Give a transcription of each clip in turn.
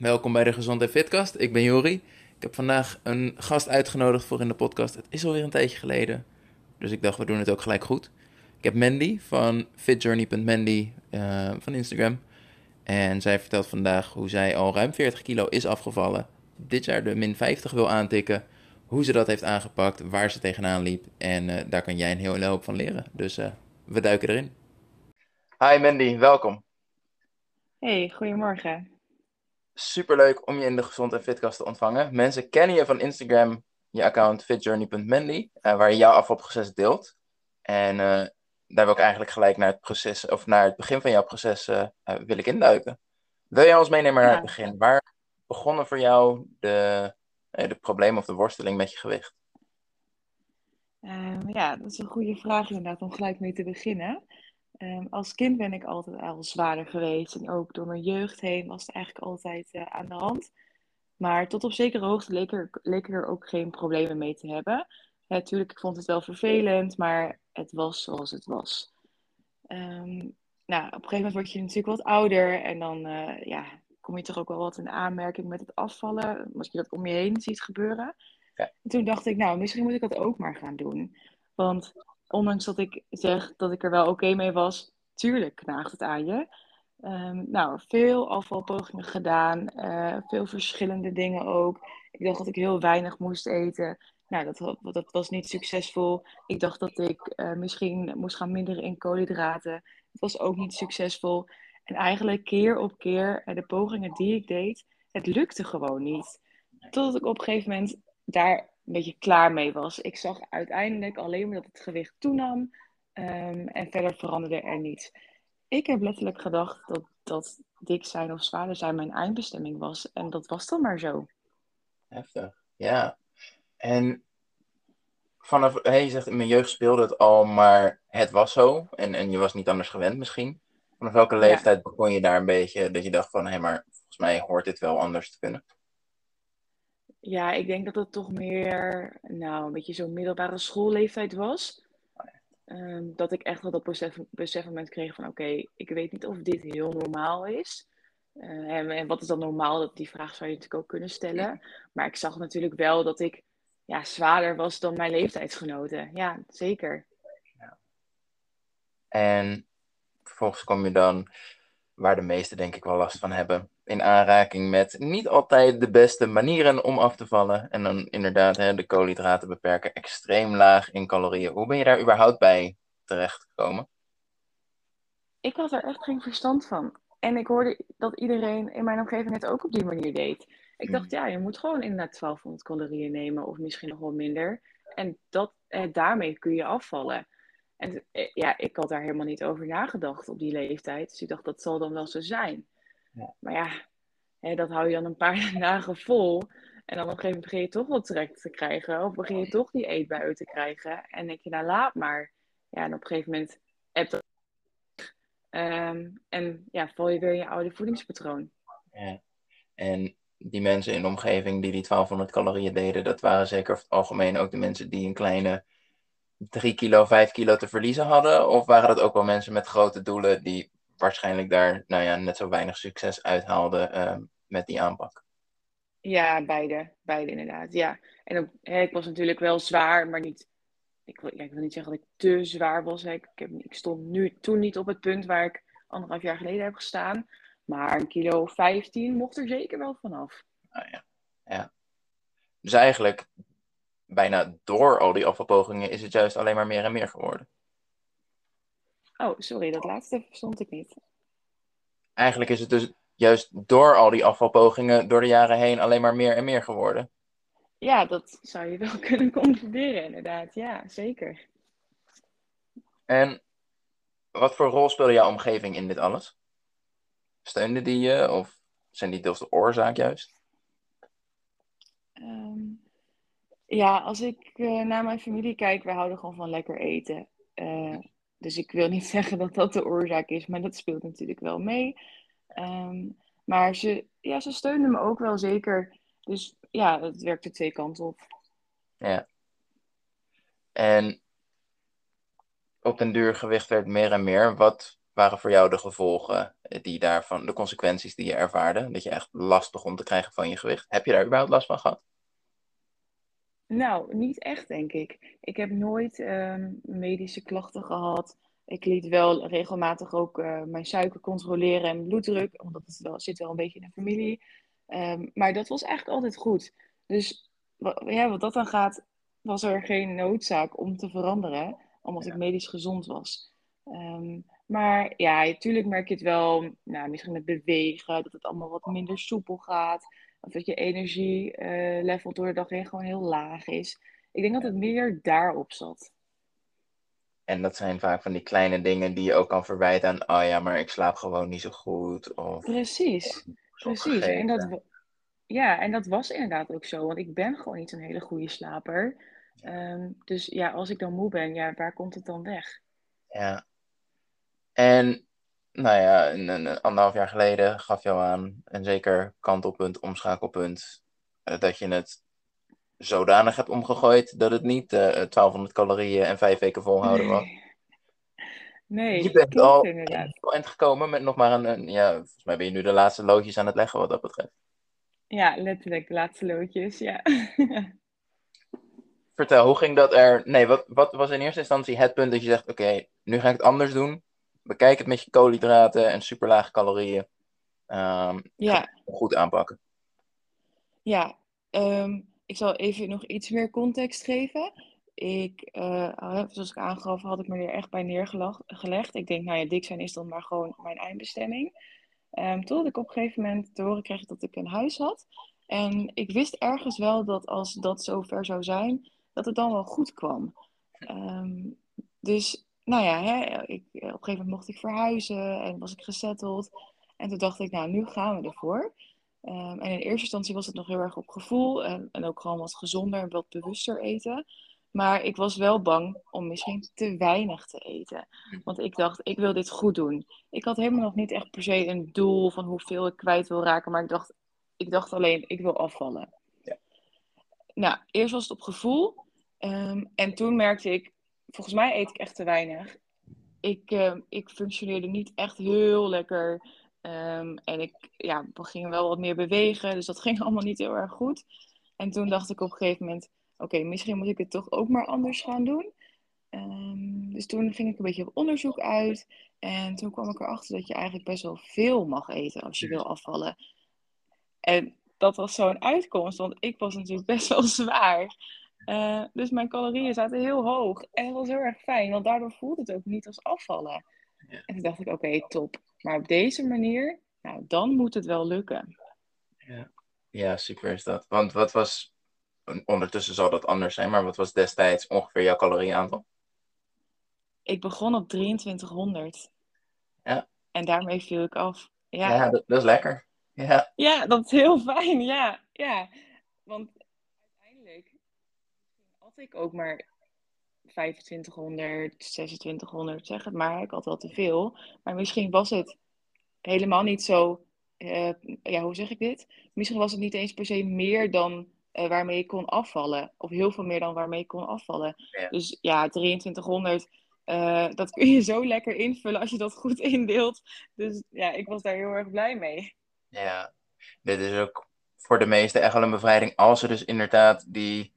Welkom bij de Gezond en Fitcast. Ik ben Jori. Ik heb vandaag een gast uitgenodigd voor in de podcast. Het is alweer een tijdje geleden, dus ik dacht we doen het ook gelijk goed. Ik heb Mandy van fitjourney.mandy uh, van Instagram. En zij vertelt vandaag hoe zij al ruim 40 kilo is afgevallen. Dit jaar de min 50 wil aantikken. Hoe ze dat heeft aangepakt, waar ze tegenaan liep. En uh, daar kan jij een hele hoop van leren. Dus uh, we duiken erin. Hi Mandy, welkom. Hey, goedemorgen. Superleuk om je in de Gezond en Fitcast te ontvangen. Mensen kennen je van Instagram, je account fitjourney.manly, uh, waar je jouw afvalproces deelt. En uh, daar wil ik eigenlijk gelijk naar het proces, of naar het begin van jouw proces uh, wil ik induiken. Wil je ons meenemen naar ja. het begin? Waar begonnen voor jou de, de problemen of de worsteling met je gewicht? Ehm, ja, dat is een goede vraag inderdaad om gelijk mee te beginnen. Um, als kind ben ik altijd al zwaarder geweest. En ook door mijn jeugd heen was het eigenlijk altijd uh, aan de hand. Maar tot op zekere hoogte leek er, leek er ook geen problemen mee te hebben. Natuurlijk, ik vond het wel vervelend, maar het was zoals het was. Um, nou, op een gegeven moment word je natuurlijk wat ouder. En dan uh, ja, kom je toch ook wel wat in aanmerking met het afvallen. Als je dat om je heen ziet gebeuren. Ja. En toen dacht ik, nou, misschien moet ik dat ook maar gaan doen. Want ondanks dat ik zeg dat ik er wel oké mee was, tuurlijk knaagt het aan je. Um, nou, veel afvalpogingen gedaan, uh, veel verschillende dingen ook. Ik dacht dat ik heel weinig moest eten. Nou, dat, dat was niet succesvol. Ik dacht dat ik uh, misschien moest gaan minderen in koolhydraten. Dat was ook niet succesvol. En eigenlijk keer op keer, de pogingen die ik deed, het lukte gewoon niet. Totdat ik op een gegeven moment daar een beetje klaar mee was. Ik zag uiteindelijk alleen maar dat het gewicht toenam um, en verder veranderde er niets. Ik heb letterlijk gedacht dat, dat dik zijn of zwaarder zijn mijn eindbestemming was. En dat was dan maar zo. Heftig, ja. En vanaf, hey, je zegt in mijn jeugd speelde het al, maar het was zo. En, en je was niet anders gewend misschien. Vanaf welke leeftijd ja. begon je daar een beetje, dat je dacht van, hé, hey, maar volgens mij hoort dit wel anders te kunnen? Ja, ik denk dat het toch meer, nou, een beetje zo'n middelbare schoolleeftijd was. Um, dat ik echt wel dat besef, besefmoment kreeg van, oké, okay, ik weet niet of dit heel normaal is. Uh, en, en, wat is dan normaal? Dat, die vraag zou je natuurlijk ook kunnen stellen. Maar ik zag natuurlijk wel dat ik ja, zwaarder was dan mijn leeftijdsgenoten. Ja, zeker. Ja. En vervolgens kom je dan, waar de meesten denk ik wel last van hebben, in aanraking met niet altijd de beste manieren om af te vallen. En dan inderdaad hè, de koolhydraten beperken, extreem laag in calorieën. Hoe ben je daar überhaupt bij terechtgekomen? Ik had er echt geen verstand van. En ik hoorde dat iedereen in mijn omgeving het ook op die manier deed. Ik dacht, ja, je moet gewoon inderdaad 1200 calorieën nemen of misschien nog wel minder. En dat, eh, daarmee kun je afvallen. En eh, ja, ik had daar helemaal niet over nagedacht op die leeftijd. Dus ik dacht, dat zal dan wel zo zijn. Ja. Maar ja, hè, dat hou je dan een paar dagen vol. En dan op een gegeven moment begin je toch wat trek te krijgen. Of begin je toch die eetbuien te krijgen. En denk je, nou laat maar. Ja, en op een gegeven moment heb dat... Um, en ja, val je weer in je oude voedingspatroon. Ja. En die mensen in de omgeving die die 1200 calorieën deden, dat waren zeker over het algemeen ook de mensen die een kleine 3 kilo, 5 kilo te verliezen hadden? Of waren dat ook wel mensen met grote doelen die waarschijnlijk daar nou ja, net zo weinig succes uithaalden uh, met die aanpak? Ja, beide. Beide inderdaad. Ja. En ook, hè, ik was natuurlijk wel zwaar, maar niet. Ik wil, ja, ik wil niet zeggen dat ik te zwaar was. Hè. Ik, heb, ik stond nu, toen niet op het punt waar ik anderhalf jaar geleden heb gestaan. Maar een kilo 15 mocht er zeker wel vanaf. Nou ja. ja. Dus eigenlijk, bijna door al die afvalpogingen, is het juist alleen maar meer en meer geworden. Oh, sorry, dat laatste verstond ik niet. Eigenlijk is het dus juist door al die afvalpogingen door de jaren heen alleen maar meer en meer geworden. Ja, dat zou je wel kunnen concluderen, inderdaad. Ja, zeker. En wat voor rol speelde jouw omgeving in dit alles? Steunde die je of zijn die deels de oorzaak juist? Um, ja, als ik uh, naar mijn familie kijk, wij houden gewoon van lekker eten. Uh, dus ik wil niet zeggen dat dat de oorzaak is, maar dat speelt natuurlijk wel mee. Um, maar ze, ja, ze steunden me ook wel zeker. Dus ja, het werkt de twee kanten op. Ja. En op den duur gewicht werd meer en meer. Wat waren voor jou de gevolgen die daarvan, de consequenties die je ervaarde? Dat je echt last begon te krijgen van je gewicht. Heb je daar überhaupt last van gehad? Nou, niet echt, denk ik. Ik heb nooit ehm, medische klachten gehad. Ik liet wel regelmatig ook uh, mijn suiker controleren en bloeddruk, omdat het wel, zit wel een beetje in de familie. Um, maar dat was eigenlijk altijd goed. Dus ja, wat dat dan gaat, was er geen noodzaak om te veranderen, omdat ik medisch gezond was. Um, maar ja, natuurlijk merk je het wel, nou, misschien met bewegen, dat het allemaal wat minder soepel gaat. Of dat je energielevel uh, door de dag heen gewoon heel laag is. Ik denk dat het meer daarop zat. En dat zijn vaak van die kleine dingen die je ook kan verwijten aan, oh ja, maar ik slaap gewoon niet zo goed. Of, precies, precies. En dat, ja, en dat was inderdaad ook zo, want ik ben gewoon niet een hele goede slaper. Um, dus ja, als ik dan moe ben, ja, waar komt het dan weg? Ja. En nou ja, een, een, anderhalf jaar geleden gaf jou aan een zeker kantelpunt, omschakelpunt, uh, dat je het zodanig hebt omgegooid dat het niet uh, eh, 1200 calorieën en vijf weken volhouden was. Nee, je bent al eind gekomen met nog maar een, een, ja, volgens mij ben je nu de laatste loodjes aan het leggen wat dat betreft. Ja, letterlijk de laatste loodjes, ja. Vertel, hoe ging dat er? Nee, wat, wat was in eerste instantie het punt dat je zegt: Oké, nu ga ik het anders doen. Bekijk het met je koolhydraten en superlage calorieën. Um, ja. Goed aanpakken. Ja, um, ik zal even nog iets meer context geven. Ik, uh, zoals ik aangaf, had ik me er echt bij neergelegd. Ik denk, nou ja, dik zijn is dan maar gewoon mijn eindbestemming. Um, totdat ik op een gegeven moment te horen kreeg dat ik een huis had. En ik wist ergens wel dat als dat zover zou zijn, dat het dan wel goed kwam. Um, dus, nou ja, hè, ik, op een gegeven moment mocht ik verhuizen en was ik gesetteld. En toen dacht ik, nou, nu gaan we ervoor. Um, en in eerste instantie was het nog heel erg op gevoel en, en ook gewoon wat gezonder en wat bewuster eten. Maar ik was wel bang om misschien te weinig te eten. Want ik dacht, ik wil dit goed doen. Ik had helemaal nog niet echt per se een doel van hoeveel ik kwijt wil raken. Maar ik dacht, ik dacht alleen, ik wil afvallen. Ja. Nou, eerst was het op gevoel. Um, en toen merkte ik, volgens mij eet ik echt te weinig. Ik, uh, ik functioneerde niet echt heel lekker. Um, en ik, ja, we gingen wel wat meer bewegen. Dus dat ging allemaal niet heel erg goed. En toen dacht ik op een gegeven moment oké, misschien moet ik het toch ook maar anders gaan doen. Um, dus toen ging ik een beetje op onderzoek uit. En toen kwam ik erachter dat je eigenlijk best wel veel mag eten als je wil afvallen. En dat was zo'n uitkomst, want ik was natuurlijk best wel zwaar. Uh, dus mijn calorieën zaten heel hoog. En dat was heel erg fijn, want daardoor voelde het ook niet als afvallen. Ja. En toen dacht ik, oké, top. Maar op deze manier, nou, dan moet het wel lukken. Ja. ja, super is dat. Want wat was ondertussen zal dat anders zijn, maar wat was destijds ongeveer jouw calorieaantal? Ik begon op 2300. Ja. En daarmee viel ik af. Ja, ja dat, dat, is lekker. Ja. ja, dat is heel fijn. Ja, ja. Want ik ook maar 2500, 2600, zeg het maar. Ik had wel te veel. Maar misschien was het helemaal niet zo. Uh, ja, hoe zeg ik dit? Misschien was het niet eens per se meer dan uh, waarmee ik kon afvallen. Of heel veel meer dan waarmee ik kon afvallen. Dus ja, 2300, uh, eh, dat kun je zo lekker invullen als je dat goed indeelt. Dus ja, ik was daar heel erg blij mee. Ja, dit is ook voor de meesten echt wel een bevrijding. Als ze dus inderdaad die,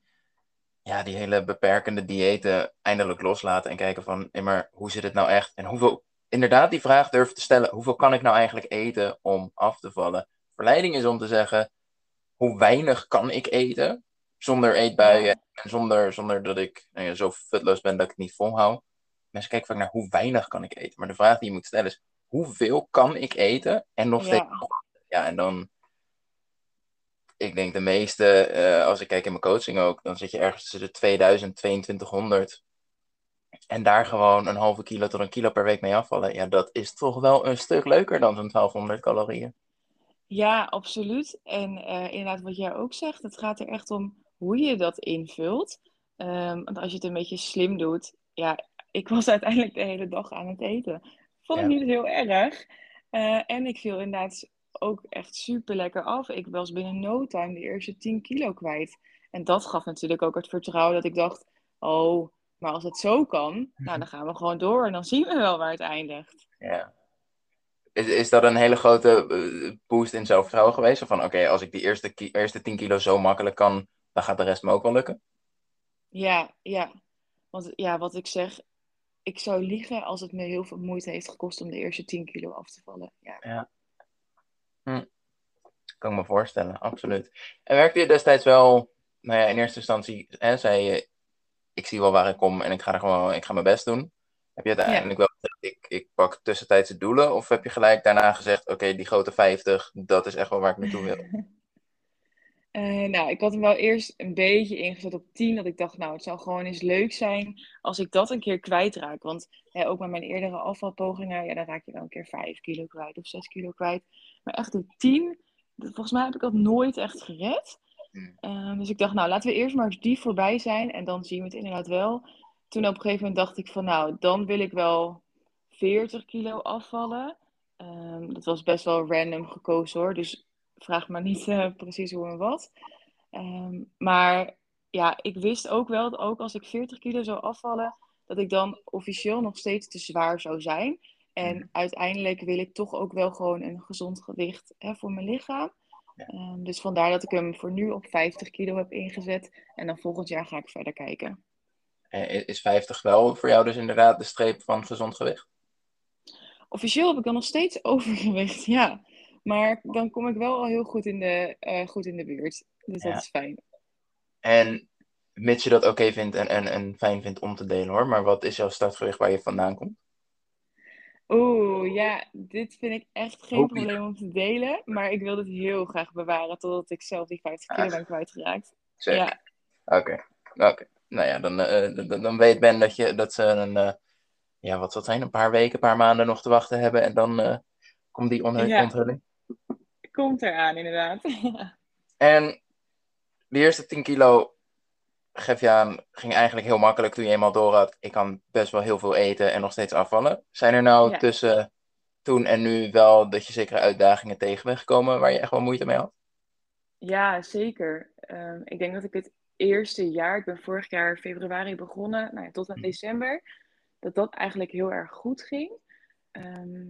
ja, die hele beperkende diëten eindelijk loslaten. En kijken van, maar hoe zit het nou echt? En hoeveel, inderdaad die vraag durven te stellen. Hoeveel kan ik nou eigenlijk eten om af te vallen? Verleiding is om te zeggen, hoe weinig kan ik eten zonder eetbuien en zonder, zonder dat ik nou ja, zo futloos ben dat ik het niet volhoud. Mensen kijken vaak naar hoe weinig kan ik eten. Maar de vraag die je moet stellen is, hoeveel kan ik eten en nog steeds... Ja, en dan... Ik denk de meeste, uh, als ik kijk in mijn coaching ook, dan zit je ergens tussen de 2000 2200. En daar gewoon een halve kilo tot een kilo per week mee afvallen. Ja, dat is toch wel een stuk leuker dan zo'n 1200 calorieën. Ja, absoluut. En uh, inderdaad, wat jij ook zegt, het gaat er echt om hoe je dat invult. Um, want als je het een beetje slim doet, ja, ik was uiteindelijk de hele dag aan het eten. Vond ik niet heel erg. Uh, en ik viel inderdaad ook echt super lekker af. Ik was binnen no time de eerste 10 kilo kwijt. En dat gaf natuurlijk ook het vertrouwen dat ik dacht: oh, Maar als het zo kan, nou, dan gaan we gewoon door en dan zien we wel waar het eindigt. Ja. Is, is dat een hele grote eh, boost in zelfvertrouwen geweest? Of van oké, als ik die eerste, eerste 10 kilo zo makkelijk kan, dan gaat de rest me ook wel lukken? Ja, ja. Want ja, wat ik zeg, ik zou liegen als het me heel veel moeite heeft gekost om de eerste 10 kilo af te vallen. Ja. Kan ik me voorstellen, absoluut. En werkte je destijds wel, nou ja, in eerste instantie hè, zei je, ik zie wel waar ik kom en ik ga er gewoon, ik ga mijn best doen. Heb je uiteindelijk wel gezegd, ik, ik pak tussentijdse doelen? Of heb je gelijk daarna gezegd, oké, die grote 50, dat is echt wel waar ik naartoe wil? Eh, nou, ik had hem wel eerst een beetje ingezet op 10. Dat ik dacht, nou, het zou gewoon eens leuk zijn als ik dat een keer kwijtraak. Want hè, ook met mijn eerdere afvalpogingen, ja, dan raak je wel een keer 5 kilo kwijt of 6 kilo kwijt. Maar echt de 10, dat- volgens mij heb ik dat nooit echt gered. Hmm. Eh, dus ik dacht, nou, laten we eerst maar eens die voorbij zijn. En dan zien we het inderdaad wel. Toen op een gegeven moment dacht ik van, nou, dan wil ik wel 40 kilo afvallen. Ehm, dat was best wel random gekozen hoor. Dus vraag maar niet eh, precies hoe en wat. Ehm, maar ja, ik wist ook wel dat ook als ik 40 kilo zou afvallen, dat ik dan officieel nog steeds te zwaar zou zijn. En Mhm. uiteindelijk wil ik toch ook wel gewoon een gezond gewicht hè, voor mijn lichaam. Ja. Ehm, dus vandaar dat ik hem voor nu op 50 kilo heb ingezet. En dan volgend jaar ga ik verder kijken. Eh, Is 50 wel voor jou dus inderdaad de streep van gezond gewicht? Officieel heb ik dan nog steeds overgewicht, ja. Maar dan kom ik wel al heel goed in de, eh, goed in de buurt. Dus Ja. dat is fijn. En mits je dat oké vindt en, en, en fijn vindt om te delen hoor, maar wat is jouw startgewicht waar je vandaan komt? Oeh, ja, dit vind ik echt geen probleem om te delen. Maar ik wil dit heel graag bewaren totdat ik zelf die 50 kilo ben kwijtgeraakt. Zeg. Ja, Oké, oké. Nou ja, dan, eh, dan, weet Ben dat, je, dat ze een, eh, ja, wat zal het zijn, een paar weken, een paar maanden nog te wachten hebben en dan eh, komt die on- Ja. onthulling. komt eraan inderdaad. En de eerste 10 kilo, geef je aan, ging eigenlijk heel makkelijk toen je eenmaal door had. Ik kan best wel heel veel eten en nog steeds afvallen. Zijn er nou Ja. tussen toen en nu wel dat je zekere uitdagingen tegen bent gekomen waar je echt wel moeite mee had? Ja, zeker. Ehm, ik denk dat ik het eerste jaar, ik ben vorig jaar februari begonnen, nou ja, tot aan Mhm. december, dat dat eigenlijk heel erg goed ging. Ehm,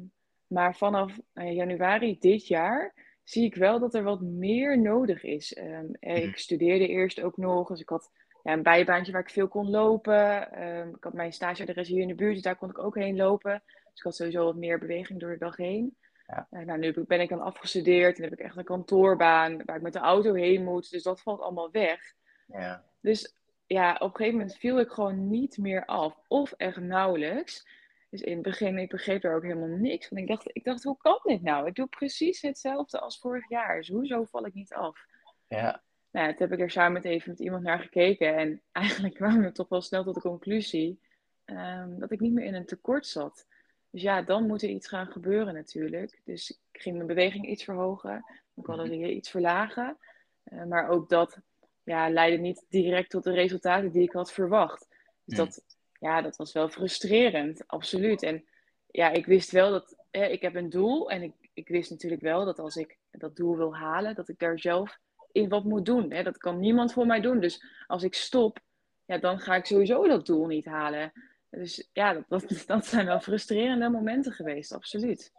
maar vanaf nou ja, januari dit jaar zie ik wel dat er wat meer nodig is. Ehm, eh, Mhm. ik studeerde eerst ook nog, dus ik had ja, een bijbaantje waar ik veel kon lopen. Ehm, ik had mijn stageadres hier in de buurt, dus daar kon ik ook heen lopen. Dus ik had sowieso wat meer beweging door de dag heen. Ja. Eh, nou, nu ben ik dan afgestudeerd en heb ik echt een kantoorbaan waar ik met de auto heen moet. Dus dat valt allemaal weg. Ja. Dus ja, op een gegeven moment viel ik gewoon niet meer af. Of echt nauwelijks. Dus in het begin, ik begreep er ook helemaal niks van. Ik dacht, ik dacht, hoe kan dit nou? Ik doe precies hetzelfde als vorig jaar. Dus hoezo val ik niet af? Ja. Nou, toen heb ik er samen met even met iemand naar gekeken. En eigenlijk kwamen we toch wel snel tot de conclusie ehm, dat ik niet meer in een tekort zat. Dus ja, dan moet er iets gaan gebeuren natuurlijk. Dus ik ging mijn beweging iets verhogen, mijn calorieën iets verlagen. Eh, maar ook dat ja, leidde niet direct tot de resultaten die ik had verwacht. Dus Hmm. dat, ja, dat was wel frustrerend, absoluut. En ja, ik wist wel dat hè, ik heb een doel. En ik, ik wist natuurlijk wel dat als ik dat doel wil halen, dat ik daar zelf in wat moet doen. Hè? Dat kan niemand voor mij doen. Dus als ik stop, ja, dan ga ik sowieso dat doel niet halen. Dus ja, dat, dat, dat zijn wel frustrerende momenten geweest, absoluut.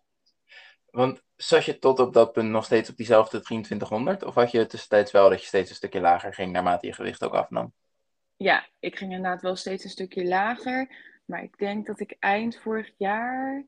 Want zat je tot op dat punt nog steeds op diezelfde 2300? Of had je tussentijds wel dat je steeds een stukje lager ging naarmate je gewicht ook afnam? Ja, ik ging inderdaad wel steeds een stukje lager. Maar ik denk dat ik eind vorig jaar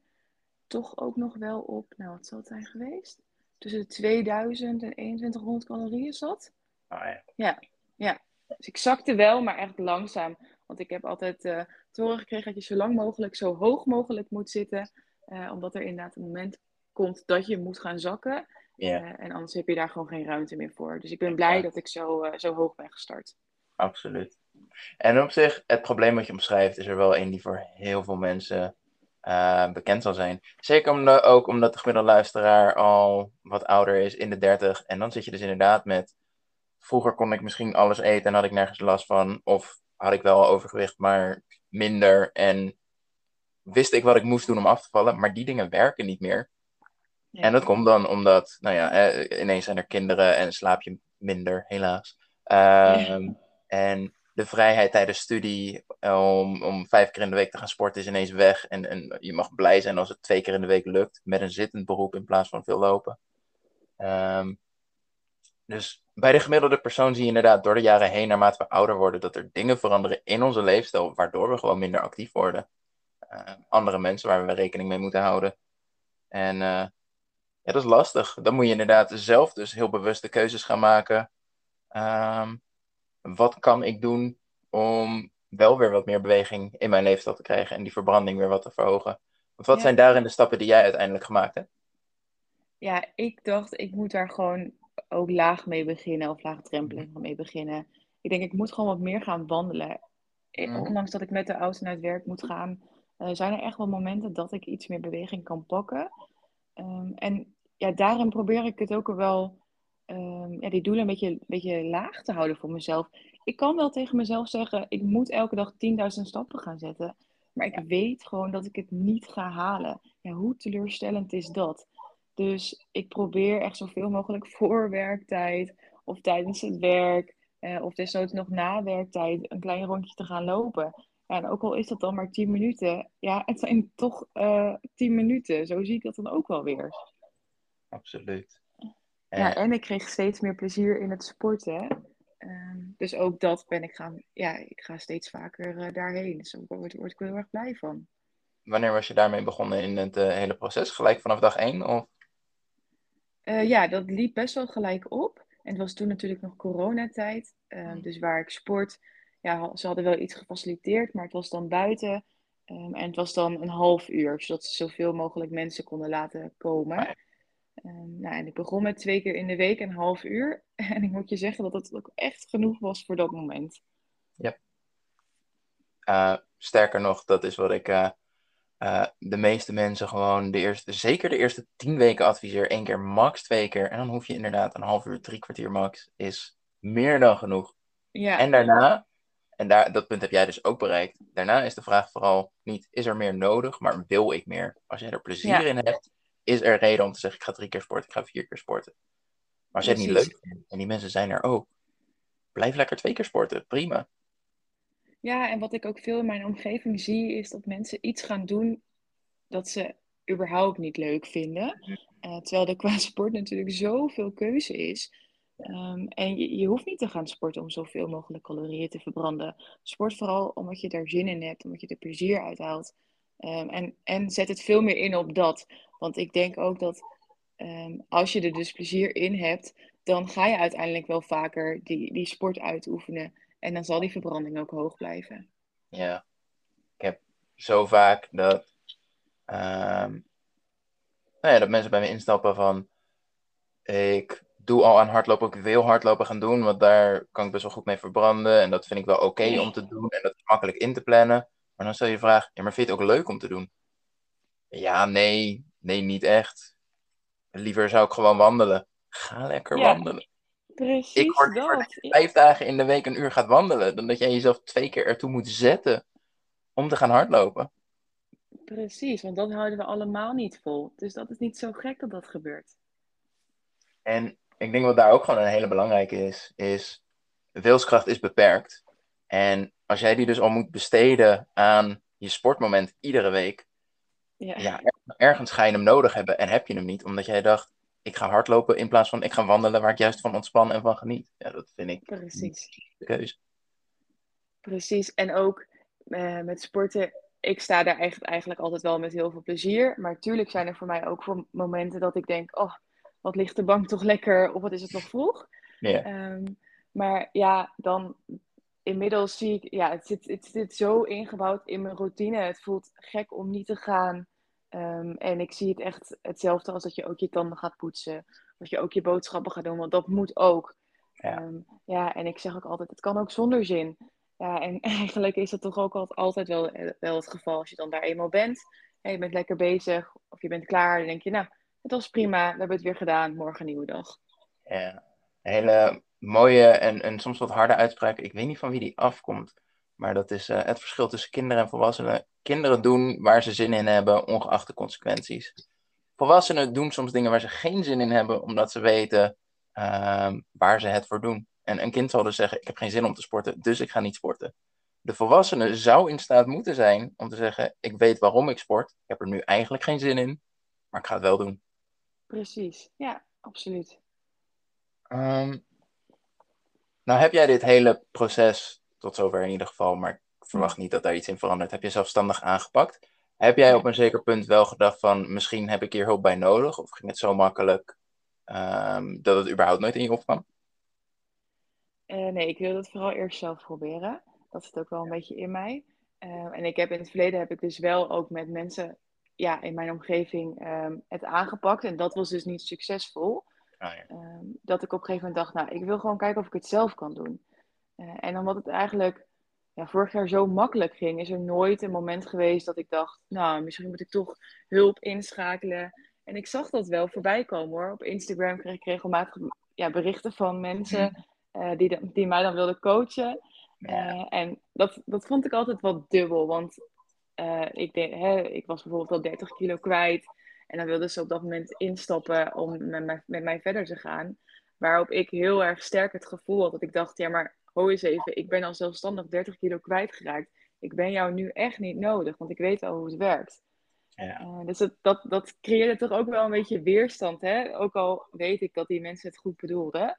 toch ook nog wel op, nou wat zal het zijn geweest? Tussen de 2000 en 2100 calorieën zat. Oh, ja. Ja, ja. Dus ik zakte wel, maar echt langzaam. Want ik heb altijd eh te horen gekregen dat je zo lang mogelijk, zo hoog mogelijk moet zitten. eh, omdat er inderdaad een moment komt dat je moet gaan zakken. Ja, Eh, en anders heb je daar gewoon geen ruimte meer voor. Dus ik ben blij dat ik zo, zo hoog ben gestart. absoluut. En op zich, het probleem wat je omschrijft, is er wel een die voor heel veel mensen eh, bekend zal zijn. Zeker omdat, ook omdat de gemiddelde luisteraar al wat ouder is, in de 30. En dan zit je dus inderdaad met. Vroeger kon ik misschien alles eten en had ik nergens last van. Of had ik wel overgewicht, maar minder. En wist ik wat ik moest doen om af te vallen. Maar die dingen werken niet meer. Ja. En dat komt dan omdat, nou ja, eh, ineens zijn er kinderen en slaap je minder, helaas. Ehm, En de vrijheid tijdens studie om, om vijf keer in de week te gaan sporten is ineens weg. En, en je mag blij zijn als het twee keer in de week lukt met een zittend beroep in plaats van veel lopen. Ehm, dus bij de gemiddelde persoon zie je inderdaad door de jaren heen, naarmate we ouder worden, dat er dingen veranderen in onze leefstijl, waardoor we gewoon minder actief worden. Uh, andere mensen waar we rekening mee moeten houden. En uh, ja, dat is lastig. Dan moet je inderdaad zelf dus heel bewuste keuzes gaan maken. Um, wat kan ik doen om wel weer wat meer beweging in mijn leefstijl te krijgen en die verbranding weer wat te verhogen? Want wat Ja. zijn daarin de stappen die jij uiteindelijk gemaakt hebt? Ja, ik dacht, ik moet daar gewoon ook laag mee beginnen, of laagdrempelig mee beginnen. Ik denk, ik moet gewoon wat meer gaan wandelen. Eh, Mhm. Ondanks dat ik met de auto naar het werk moet gaan, eh, zijn er echt wel momenten dat ik iets meer beweging kan pakken. Ehm, en ja, daarin probeer ik het ook wel, ehm, ja, die doelen een beetje, een beetje laag te houden voor mezelf. Ik kan wel tegen mezelf zeggen, ik moet elke dag 10.000 stappen gaan zetten. Maar ik weet gewoon dat ik het niet ga halen. Ja, hoe teleurstellend is dat? Dus ik probeer echt zoveel mogelijk voor werktijd of tijdens het werk eh, of desnoods nog na werktijd een klein rondje te gaan lopen. Ja, en ook al is dat dan maar 10 minuten, ja, het zijn toch eh 10 minuten. Zo zie ik dat dan ook wel weer. Absoluut. Ja, En- en ik kreeg steeds meer plezier in het sporten. Ehm, dus ook dat ben ik gaan, ja, ik ga steeds vaker eh, daarheen. Dus daar word, word ik heel erg blij van. Wanneer was je daarmee begonnen in het eh, hele proces? Gelijk vanaf dag één? Of? Eh, ja, dat liep best wel gelijk op. En het was toen natuurlijk nog coronatijd. Ehm, dus waar ik sport, ja, ze hadden wel iets gefaciliteerd, maar het was dan buiten. Ehm, en het was dan een half uur, zodat ze zoveel mogelijk mensen konden laten komen. Ja. Ehm, nou, en ik begon met twee keer in de week een half uur. En ik moet je zeggen dat het ook echt genoeg was voor dat moment. Eh, sterker nog, dat is wat ik eh, eh, de meeste mensen gewoon de eerste, zeker de eerste tien weken adviseer. één keer, max twee keer. En dan hoef je inderdaad een half uur, drie kwartier max. Is meer dan genoeg. Ja, En daarna, en daar, dat punt heb jij dus ook bereikt. Daarna is de vraag vooral niet, is er meer nodig, maar wil ik meer? Als jij er plezier Ja. in hebt, is er reden om te zeggen, ik ga drie keer sporten, ik ga vier keer sporten. Maar als jij het niet leuk vindt, en die mensen zijn er ook, blijf lekker twee keer sporten, prima. Ja, en wat ik ook veel in mijn omgeving zie, is dat mensen iets gaan doen dat ze überhaupt niet leuk vinden. Eh, terwijl er qua sport natuurlijk zoveel keuze is. Ehm, en je, je hoeft niet te gaan sporten om zoveel mogelijk calorieën te verbranden. Sport vooral omdat je er zin in hebt, omdat je er plezier uit haalt. Ehm, en, en zet het veel meer in op dat. Want ik denk ook dat ehm, als je er dus plezier in hebt, dan ga je uiteindelijk wel vaker die, die sport uitoefenen. En dan zal die verbranding ook hoog blijven. Ja, ik heb zo vaak dat, ehm, nou ja, dat mensen bij me instappen van, ik doe al aan hardlopen, ik wil hardlopen gaan doen, want daar kan ik best wel goed mee verbranden en dat vind ik wel oké om te doen en dat is makkelijk in te plannen. Maar dan stel je vraag, ja, maar vind je het ook leuk om te doen? Ja, nee, nee, niet echt. Liever zou ik gewoon wandelen. Ga lekker Ja, wandelen. Precies Ik hoor dat. vijf dagen in de week een uur gaat wandelen, dan dat jij jezelf twee keer ertoe moet zetten om te gaan hardlopen. Precies, want dat houden we allemaal niet vol. Dus dat is niet zo gek dat dat gebeurt. En ik denk wat daar ook gewoon een hele belangrijke is, is wilskracht is beperkt. En als jij die dus al moet besteden aan je sportmoment iedere week, Ja, ja, ergens ga je hem nodig hebben en heb je hem niet, omdat jij dacht, ik ga hardlopen in plaats van ik ga wandelen waar ik juist van ontspan en van geniet. Ja, dat vind ik precies. de keuze. Precies. En ook eh, met sporten, ik sta daar echt, eigenlijk altijd wel met heel veel plezier. Maar tuurlijk zijn er voor mij ook voor momenten dat ik denk, oh, wat ligt de bank toch lekker, of wat is het nog vroeg? Ja, Ehm, maar ja, dan inmiddels zie ik, ja, het zit, het zit zo ingebouwd in mijn routine. Het voelt gek om niet te gaan. Ehm, en ik zie het echt hetzelfde als dat je ook je tanden gaat poetsen. Dat je ook je boodschappen gaat doen, want dat moet ook. Ja. Ehm, ja, en ik zeg ook altijd, het kan ook zonder zin. Ja, en eigenlijk is dat toch ook al- altijd wel, eh, wel het geval als je dan daar eenmaal bent. En je bent lekker bezig, of je bent klaar. Dan denk je, nou, het was prima, we hebben het weer gedaan, morgen een nieuwe dag. ja. Een hele mooie en, en soms wat harde uitspraak. Ik weet niet van wie die afkomt. Maar dat is eh, het verschil tussen kinderen en volwassenen. Kinderen doen waar ze zin in hebben, ongeacht de consequenties. Volwassenen doen soms dingen waar ze geen zin in hebben, omdat ze weten ehm, waar ze het voor doen. En een kind zal dus zeggen, ik heb geen zin om te sporten, dus ik ga niet sporten. De volwassene zou in staat moeten zijn om te zeggen, ik weet waarom ik sport. Ik heb er nu eigenlijk geen zin in, maar ik ga het wel doen. Precies, ja, absoluut. Um, nou heb jij dit hele proces, tot zover in ieder geval, maar verwacht niet dat daar iets in verandert, heb je zelfstandig aangepakt. Heb jij op een zeker punt wel gedacht van, misschien heb ik hier hulp bij nodig? Of ging het zo makkelijk um, dat het überhaupt nooit in je opkwam? Uh, nee, ik wilde het vooral eerst zelf proberen. Dat zit ook wel een beetje in mij. Uh, en ik heb in het verleden heb ik dus wel ook met mensen ja, in mijn omgeving um, het aangepakt. En dat was dus niet succesvol. Ah, ja. um, dat ik op een gegeven moment dacht, nou, ik wil gewoon kijken of ik het zelf kan doen. Uh, en omdat het eigenlijk ja, vorig jaar zo makkelijk ging, is er nooit een moment geweest dat ik dacht, nou, misschien moet ik toch hulp inschakelen. En ik zag dat wel voorbij komen hoor. Op Instagram kreeg ik regelmatig ja, berichten van mensen uh, die, die mij dan wilden coachen. Uh, en dat, dat vond ik altijd wat dubbel, want uh, ik, denk, hè, ik was bijvoorbeeld al 30 kilo kwijt. En dan wilden ze op dat moment instappen om met mij, met mij verder te gaan. Waarop ik heel erg sterk het gevoel had dat ik dacht, ja maar ho eens even, ik ben al zelfstandig 30 kilo kwijtgeraakt. Ik ben jou nu echt niet nodig, want ik weet al hoe het werkt. Ja. Uh, dus dat, dat, dat creëerde toch ook wel een beetje weerstand. Hè? Ook al weet ik dat die mensen het goed bedoelden.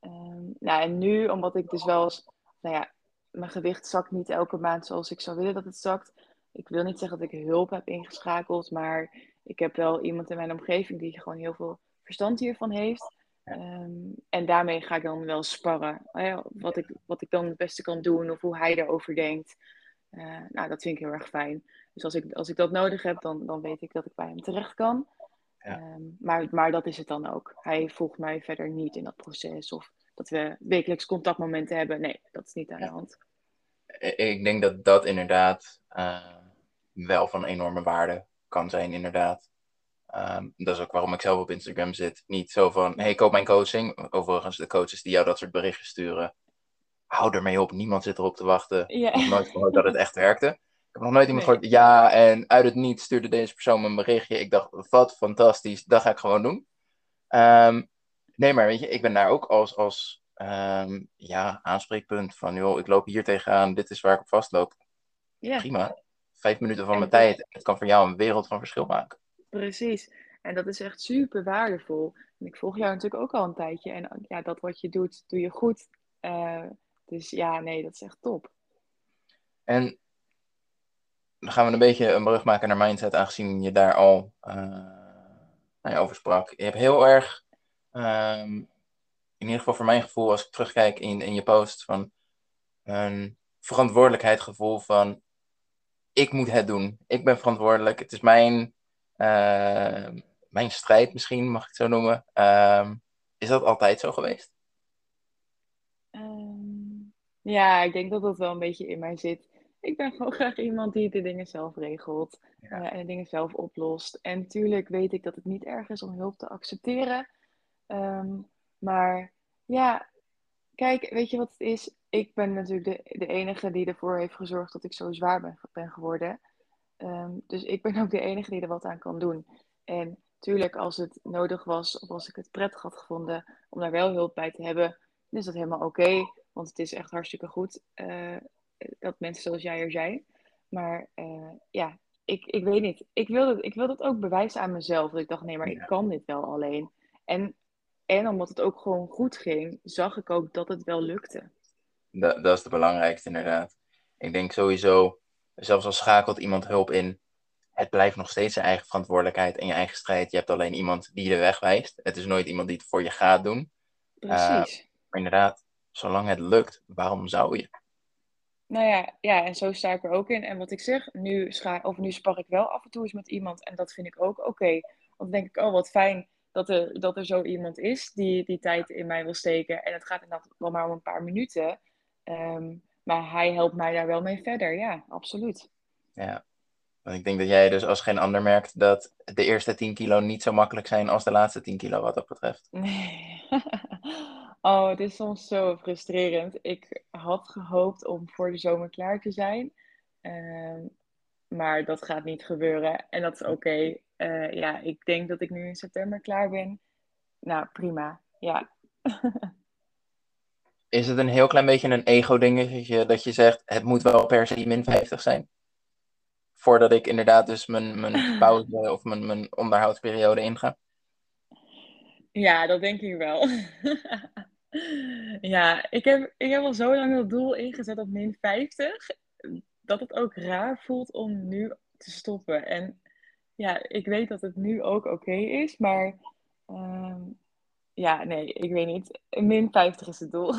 Uh, nou, en nu, omdat ik dus wel eens, nou ja, mijn gewicht zakt niet elke maand zoals ik zou willen dat het zakt. Ik wil niet zeggen dat ik hulp heb ingeschakeld, maar ik heb wel iemand in mijn omgeving die gewoon heel veel verstand hiervan heeft. Um, en daarmee ga ik dan wel sparren. wat, ik, wat ik dan het beste kan doen of hoe hij erover denkt. Uh, nou, dat vind ik heel erg fijn. Dus als ik, als ik dat nodig heb, dan, dan weet ik dat ik bij hem terecht kan. Ja. Um, maar, maar dat is het dan ook. Hij volgt mij verder niet in dat proces. Of dat we wekelijks contactmomenten hebben. Nee, dat is niet aan de hand. Ik denk dat dat inderdaad uh, wel van enorme waarde kan zijn, inderdaad. Um, dat is ook waarom ik zelf op Instagram zit. Niet zo van, hey, koop mijn coaching. Overigens, de coaches die jou dat soort berichten sturen, hou ermee op. Niemand zit erop te wachten. Yeah. Ik heb nooit gehoord dat het echt werkte. Ik heb nog nooit iemand nee. gehoord, ja, en uit het niet stuurde deze persoon me een berichtje. Ik dacht, wat fantastisch, dat ga ik gewoon doen. Um, nee, maar weet je, ik ben daar ook als, als um, ja, aanspreekpunt van, joh, ik loop hier tegenaan, dit is waar ik op vastloop. Yeah. Prima. Vijf minuten van en mijn tijd. Het kan voor jou een wereld van verschil maken. Precies. En dat is echt super waardevol. En ik volg jou natuurlijk ook al een tijdje. En ja, dat wat je doet, doe je goed. Uh, dus ja, nee, dat is echt top. En dan gaan we een beetje een brug maken naar mindset, aangezien je daar al uh, over sprak. Je hebt heel erg, um, in ieder geval voor mijn gevoel, als ik terugkijk in, in je post, van een verantwoordelijkheidsgevoel van ik moet het doen. Ik ben verantwoordelijk. Het is mijn mijn strijd misschien, mag ik het zo noemen. Uh, is dat altijd zo geweest? Um, ja, ik denk dat dat wel een beetje in mij zit. Ik ben gewoon graag iemand die de dingen zelf regelt ja. uh, en de dingen zelf oplost. En natuurlijk weet ik dat het niet erg is om hulp te accepteren. Um, maar ja, kijk, weet je wat het is? Ik ben natuurlijk de, de enige die ervoor heeft gezorgd dat ik zo zwaar ben, ben geworden. Um, dus ik ben ook de enige die er wat aan kan doen. En tuurlijk, als het nodig was of als ik het prettig had gevonden om daar wel hulp bij te hebben, dan is dat helemaal oké. Okay, want het is echt hartstikke goed uh, dat mensen zoals jij er zijn. Maar uh, ja, ik, ik weet niet. Ik wil, dat, ik wil dat ook bewijzen aan mezelf. Dat ik dacht, nee, maar ik kan dit wel alleen. En, en omdat het ook gewoon goed ging, zag ik ook dat het wel lukte. Dat, dat is het belangrijkste, inderdaad. Ik denk sowieso zelfs al schakelt iemand hulp in, het blijft nog steeds zijn eigen verantwoordelijkheid en je eigen strijd. Je hebt alleen iemand die je de weg wijst. Het is nooit iemand die het voor je gaat doen. Precies. Uh, maar inderdaad, zolang het lukt, waarom zou je? Nou ja, ja, en zo sta ik er ook in. En wat ik zeg, nu, scha of nu spar ik wel af en toe eens met iemand. En dat vind ik ook oké. Okay. Want dan denk ik, oh wat fijn dat er, dat er zo iemand is die die tijd in mij wil steken. En het gaat inderdaad wel maar om een paar minuten. Um, maar hij helpt mij daar wel mee verder, ja, absoluut. Ja, want ik denk dat jij dus als geen ander merkt dat de eerste 10 kilo niet zo makkelijk zijn als de laatste 10 kilo wat dat betreft. Nee. oh, het is soms zo frustrerend. Ik had gehoopt om voor de zomer klaar te zijn. Uh, maar dat gaat niet gebeuren. En dat is oké. Okay. Uh, ja, ik denk dat ik nu in september klaar ben. Nou, prima. Ja. is het een heel klein beetje een ego-dingetje dat je zegt, het moet wel per se min 50 zijn? Voordat ik inderdaad dus mijn, mijn pauze of mijn, mijn onderhoudsperiode inga? Ja, dat denk ik wel. ja, ik heb, ik heb al zo lang dat doel ingezet op min 50, dat het ook raar voelt om nu te stoppen. En ja, ik weet dat het nu ook oké is, maar ehm, ja, nee, ik weet niet. Min 50 is het doel.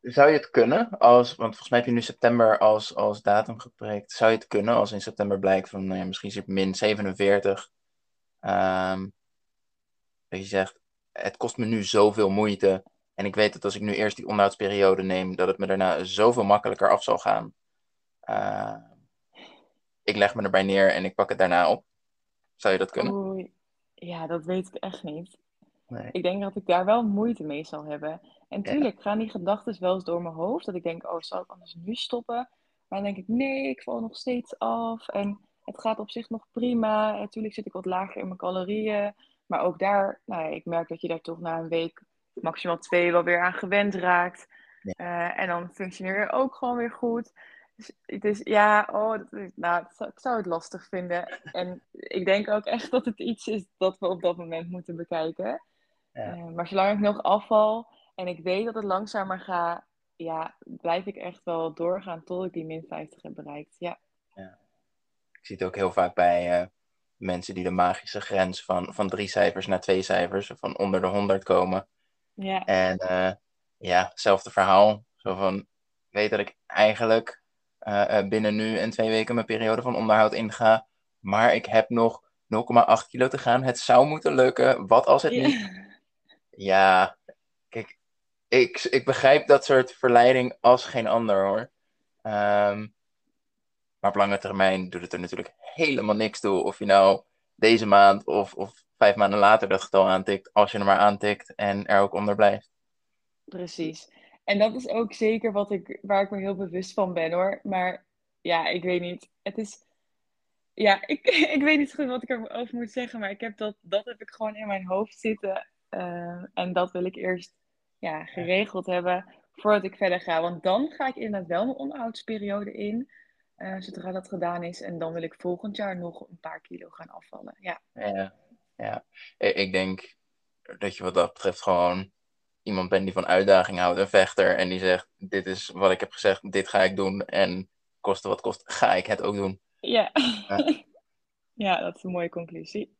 Zou je het kunnen, als, want volgens mij heb je nu september als, als datum gepreekt. Zou je het kunnen als in september blijkt van nou ja, misschien is het min 47. Um, dat je zegt, het kost me nu zoveel moeite. En ik weet dat als ik nu eerst die onderhoudsperiode neem, dat het me daarna zoveel makkelijker af zal gaan. Uh, ik leg me erbij neer en ik pak het daarna op. Zou je dat kunnen? Oei. Ja, dat weet ik echt niet. Nee. Ik denk dat ik daar wel moeite mee zal hebben. En tuurlijk gaan die gedachten wel eens door mijn hoofd. Dat ik denk, oh, zal ik anders nu stoppen? Maar dan denk ik, nee, ik val nog steeds af. En het gaat op zich nog prima. Natuurlijk zit ik wat lager in mijn calorieën. Maar ook daar, nou ja, ik merk dat je daar toch na een week, maximaal twee, wel weer aan gewend raakt. Uh, en dan functioneer je ook gewoon weer goed. Dus, dus ja, oh, dat, nou, ik zou het lastig vinden. En ik denk ook echt dat het iets is dat we op dat moment moeten bekijken. Ja. Uh, maar zolang ik nog afval en ik weet dat het langzamer gaat, ja, blijf ik echt wel doorgaan tot ik die min 50 heb bereikt. Ja. ja. Ik zie het ook heel vaak bij uh, mensen die de magische grens van, van drie cijfers naar twee cijfers, van onder de 100 komen. Ja. En uh, ja, hetzelfde verhaal. Zo van, ik weet dat ik eigenlijk binnen nu en twee weken mijn periode van onderhoud inga. Maar ik heb nog 0,8 kilo te gaan. Het zou moeten lukken. Wat als het niet? Ja, kijk, ik, ik begrijp dat soort verleiding als geen ander hoor. Um, maar op lange termijn doet het er natuurlijk helemaal niks toe of je nou deze maand of, of vijf maanden later dat getal aantikt, als je er maar aantikt en er ook onder blijft. Precies. En dat is ook zeker wat ik, waar ik me heel bewust van ben hoor. Maar ja, ik weet niet. Het is. Ja, ik, ik weet niet goed wat ik erover moet zeggen. Maar ik heb dat, dat heb ik gewoon in mijn hoofd zitten. Uh, en dat wil ik eerst ja, geregeld hebben voordat ik verder ga. Want dan ga ik inderdaad wel mijn onderhoudsperiode in. Uh, zodra dat gedaan is. En dan wil ik volgend jaar nog een paar kilo gaan afvallen. Ja, ja, ja. ik denk dat je wat dat betreft gewoon iemand bent die van uitdaging houdt, een vechter, en die zegt: Dit is wat ik heb gezegd, dit ga ik doen. En koste wat kost, ga ik het ook doen. Ja, ja. ja dat is een mooie conclusie.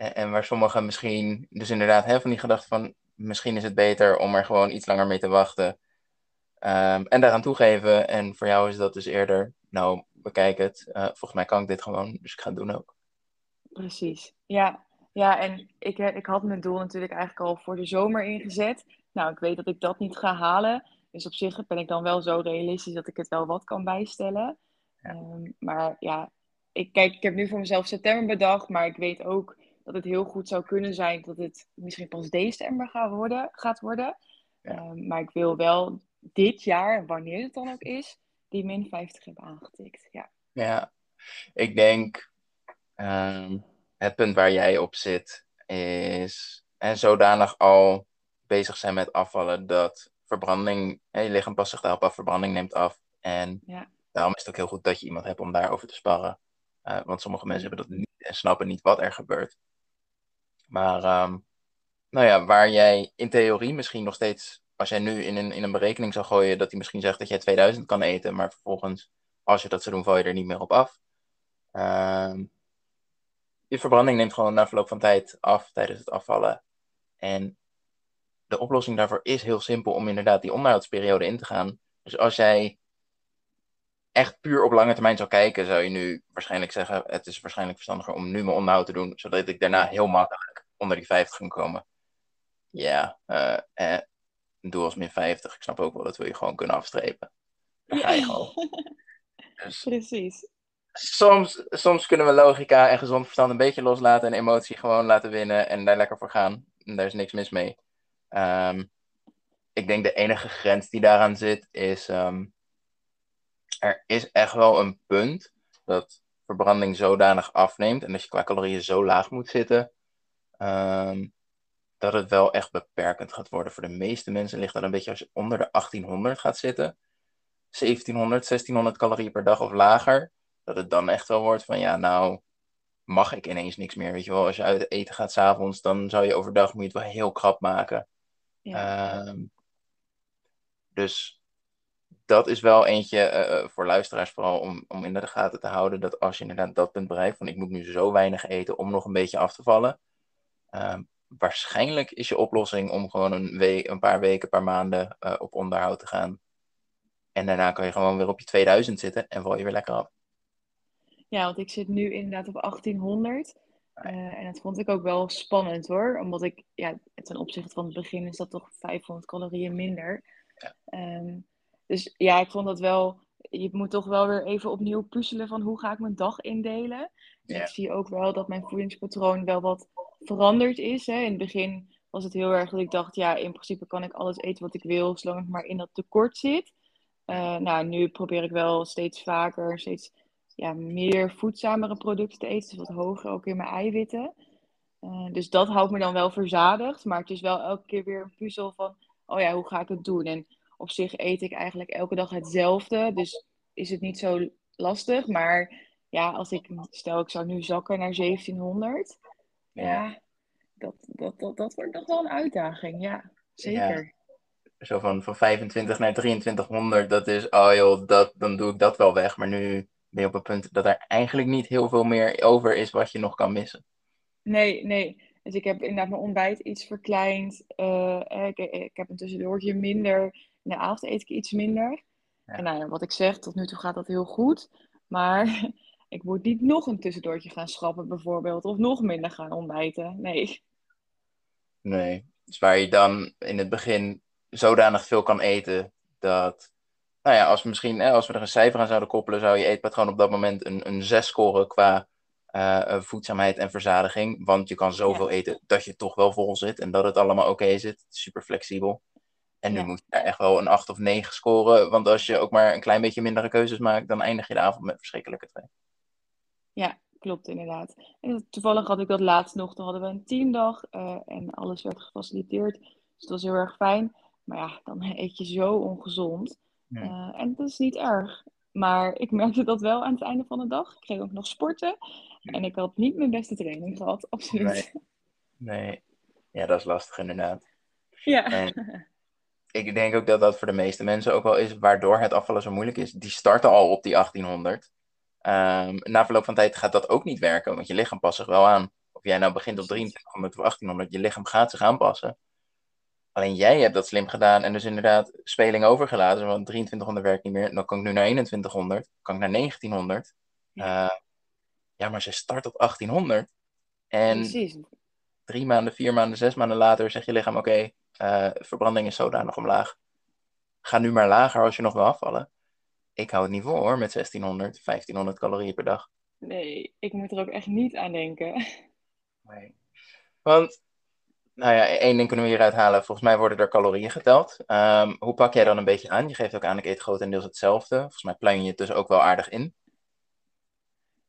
En, waar sommigen misschien, dus inderdaad, hè, van die gedachte van: misschien is het beter om er gewoon iets langer mee te wachten. Um, en daaraan toegeven. En voor jou is dat dus eerder, nou, bekijk het. Uh, volgens mij kan ik dit gewoon, dus ik ga het doen ook. Precies. Ja, ja, en ik, ik had mijn doel natuurlijk eigenlijk al voor de zomer ingezet. Nou, ik weet dat ik dat niet ga halen. Dus op zich ben ik dan wel zo realistisch dat ik het wel wat kan bijstellen. Um, maar ja, ik, kijk, ik heb nu voor mezelf september bedacht. Maar ik weet ook dat het heel goed zou kunnen zijn dat het misschien pas december gaat worden. Gaat worden. Um, maar ik wil wel dit jaar, wanneer het dan ook is, die min 50 hebben aangetikt. Ja, ja ik denk... Um het punt waar jij op zit is en zodanig al bezig zijn met afvallen dat verbranding, hè, je lichaam past zich daarop af, verbranding neemt af. En ja. daarom is het ook heel goed dat je iemand hebt om daarover te sparren. Uh, want sommige mensen hebben dat niet en snappen niet wat er gebeurt. Maar um, nou ja, waar jij in theorie misschien nog steeds, als jij nu in een, in een berekening zou gooien, dat hij misschien zegt dat jij 2000 kan eten, maar vervolgens, als je dat zou doen, val je er niet meer op af. Um, je verbranding neemt gewoon na verloop van tijd af tijdens het afvallen. En de oplossing daarvoor is heel simpel om inderdaad die onderhoudsperiode in te gaan. Dus als jij echt puur op lange termijn zou kijken, zou je nu waarschijnlijk zeggen: Het is waarschijnlijk verstandiger om nu mijn onderhoud te doen, zodat ik daarna heel makkelijk onder die 50 kan komen. Ja, uh, eh, doel als min 50. Ik snap ook wel dat wil je gewoon kunnen afstrepen. Dan ga je gewoon. Dus, Precies soms, soms kunnen we logica en gezond verstand een beetje loslaten en emotie gewoon laten winnen en daar lekker voor gaan. En daar is niks mis mee. Um, ik denk de enige grens die daaraan zit is. Um, er is echt wel een punt dat verbranding zodanig afneemt en dat je qua calorieën zo laag moet zitten. Um, dat het wel echt beperkend gaat worden. Voor de meeste mensen ligt dat een beetje als je onder de 1800 gaat zitten. 1700, 1600 calorieën per dag of lager. Dat het dan echt wel wordt van ja, nou mag ik ineens niks meer. Weet je wel, als je uit eten gaat s'avonds, dan zou je overdag moet je het wel heel krap maken. Ja. Ehm, dus dat is wel eentje eh, eh, voor luisteraars vooral om, om in de gaten te houden. Dat als je inderdaad dat punt bereikt van ik moet nu zo weinig eten om nog een beetje af te vallen. Ehm, waarschijnlijk is je oplossing om gewoon een, week, een paar weken, een paar maanden eh, op onderhoud te gaan. En daarna kan je gewoon weer op je 2000 zitten en val je weer lekker af. Ja, want ik zit nu inderdaad op 1800. Eh, en dat vond ik ook wel spannend hoor. Omdat ik, ja, ten opzichte van het begin is dat toch 500 calorieën minder. Ja. Ehm, dus ja, ik vond dat wel. Je moet toch wel weer even opnieuw puzzelen van hoe ga ik mijn dag indelen. Ja. ik zie ook wel dat mijn voedingspatroon wel wat veranderd is. Hè. In het begin was het heel erg dat ik dacht, ja, in principe kan ik alles eten wat ik wil, zolang ik maar in dat tekort zit. Eh, nou, nu probeer ik wel steeds vaker, steeds ja, meer voedzamere producten te eten. Dus wat hoger ook in mijn eiwitten. Eh, dus dat houdt me dan wel verzadigd. Maar het is wel elke keer weer een puzzel van, oh ja, hoe ga ik het doen? En op zich eet ik eigenlijk elke dag hetzelfde. Dus is het niet zo lastig. Maar ja, als ik, stel ik zou nu zakken naar 1700. Ja, dat, dat, dat, dat wordt nog wel een uitdaging. Ja, zeker. Zo van, van 25 naar 2300, dat is, oh joh, dat, dan doe ik dat wel weg. Maar nu ben je op een punt dat er eigenlijk niet heel veel meer over is wat je nog kan missen. Nee, nee. Dus ik heb inderdaad mijn ontbijt iets verkleind. Eh, eh, ik, ik heb een tussendoortje minder. In de avond eet ik iets minder. Ja. En nou ja, wat ik zeg, tot nu toe gaat dat heel goed. Maar ik moet niet nog een tussendoortje gaan schrappen bijvoorbeeld. Of nog minder gaan ontbijten. Nee. Nee. Dus waar je dan in het begin zodanig veel kan eten dat, nou ja, als we misschien, hè, als we er een cijfer aan zouden koppelen, zou je eetpatroon op dat moment een, een 6 scoren qua eh, eh, voedzaamheid en verzadiging. Want je kan zoveel eten dat je toch wel vol zit en dat het allemaal oké zit. Super flexibel. En nu Ja. moet je daar echt wel een 8 of 9 scoren. Want als je ook maar een klein beetje mindere keuzes maakt, dan eindig je de avond met verschrikkelijke twee. Ja, klopt inderdaad. En toevallig had ik dat laatst nog. Toen hadden we een teamdag eh, en alles werd gefaciliteerd. Dus het was heel erg fijn. Maar ja, dan eet je zo ongezond. Eh, en dat is niet erg. Maar ik merkte dat wel aan het einde van de dag. Ik ging ook nog sporten. En ik had niet mijn beste training gehad, absoluut. Nee. Nee. Ja, dat is lastig inderdaad. Ja. En ik denk ook dat dat voor de meeste mensen ook wel is waardoor het afvallen zo moeilijk is. Die starten al op die 1800. Ehm, na verloop van tijd gaat dat ook niet werken, want je lichaam past zich wel aan. Of jij nou begint op 2300 of 1800, je lichaam gaat zich aanpassen. Alleen jij hebt dat slim gedaan en dus inderdaad speling overgelaten. Want 2300 werkt niet meer, dan kan ik nu naar 2100, kan ik naar 1900. Ja. Eh, ja, maar ze start op 1800. En Precies. drie maanden, vier maanden, zes maanden later zegt je lichaam: Oké, eh, verbranding is zodanig omlaag. Ga nu maar lager als je nog wil afvallen. Ik hou het niet vol hoor met 1600, 1500 calorieën per dag. Nee, ik moet er ook echt niet aan denken. Nee. Want, nou ja, één ding kunnen we hieruit halen. Volgens mij worden er calorieën geteld. Ehm, hoe pak jij dan een beetje aan? Je geeft ook aan, ik eet grotendeels hetzelfde. Volgens mij pluim je het dus ook wel aardig in.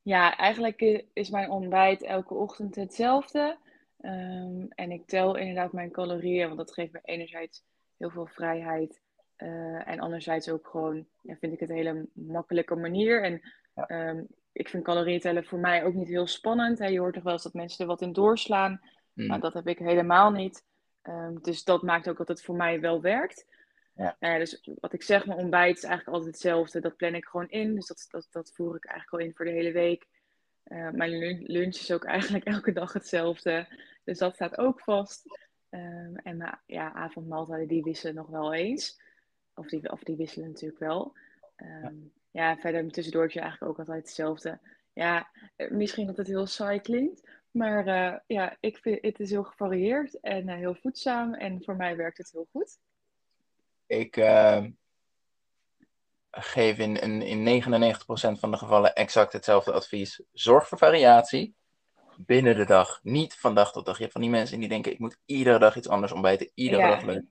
Ja, eigenlijk is mijn ontbijt elke ochtend hetzelfde. Ehm, en ik tel inderdaad mijn calorieën, want dat geeft me enerzijds heel veel vrijheid. Eh, en anderzijds ook gewoon, ja, vind ik het een hele makkelijke manier. En Ja. ehm, ik vind calorieën tellen voor mij ook niet heel spannend. Hè. Je hoort toch wel eens dat mensen er wat in doorslaan. Hmm. Nou, dat heb ik helemaal niet. Ehm, dus dat maakt ook dat het voor mij wel werkt. Ja. Dus wat ik zeg, mijn ontbijt is eigenlijk altijd hetzelfde. Dat plan ik gewoon in. Dus dat, dat, dat voer ik eigenlijk al in voor de hele week. Eh, mijn lun- lunch is ook eigenlijk elke dag hetzelfde. Dus dat staat ook vast. Ehm, en mijn ja, avondmaaltijden die wisselen nog wel eens. Of die, of die wisselen natuurlijk wel. Ehm, ja. verder tussendoortje eigenlijk ook altijd hetzelfde. Ja, eh, misschien dat het heel saai klinkt. Maar eh, ja, ik vind het is heel gevarieerd en eh, heel voedzaam. En voor mij werkt het heel goed. Ik eh, geef in, in, in 99% van de gevallen exact hetzelfde advies. Zorg voor variatie binnen de dag. Niet van dag tot dag. Je hebt van die mensen die denken, ik moet iedere dag iets anders ontbijten. Iedere Ja. dag leuk.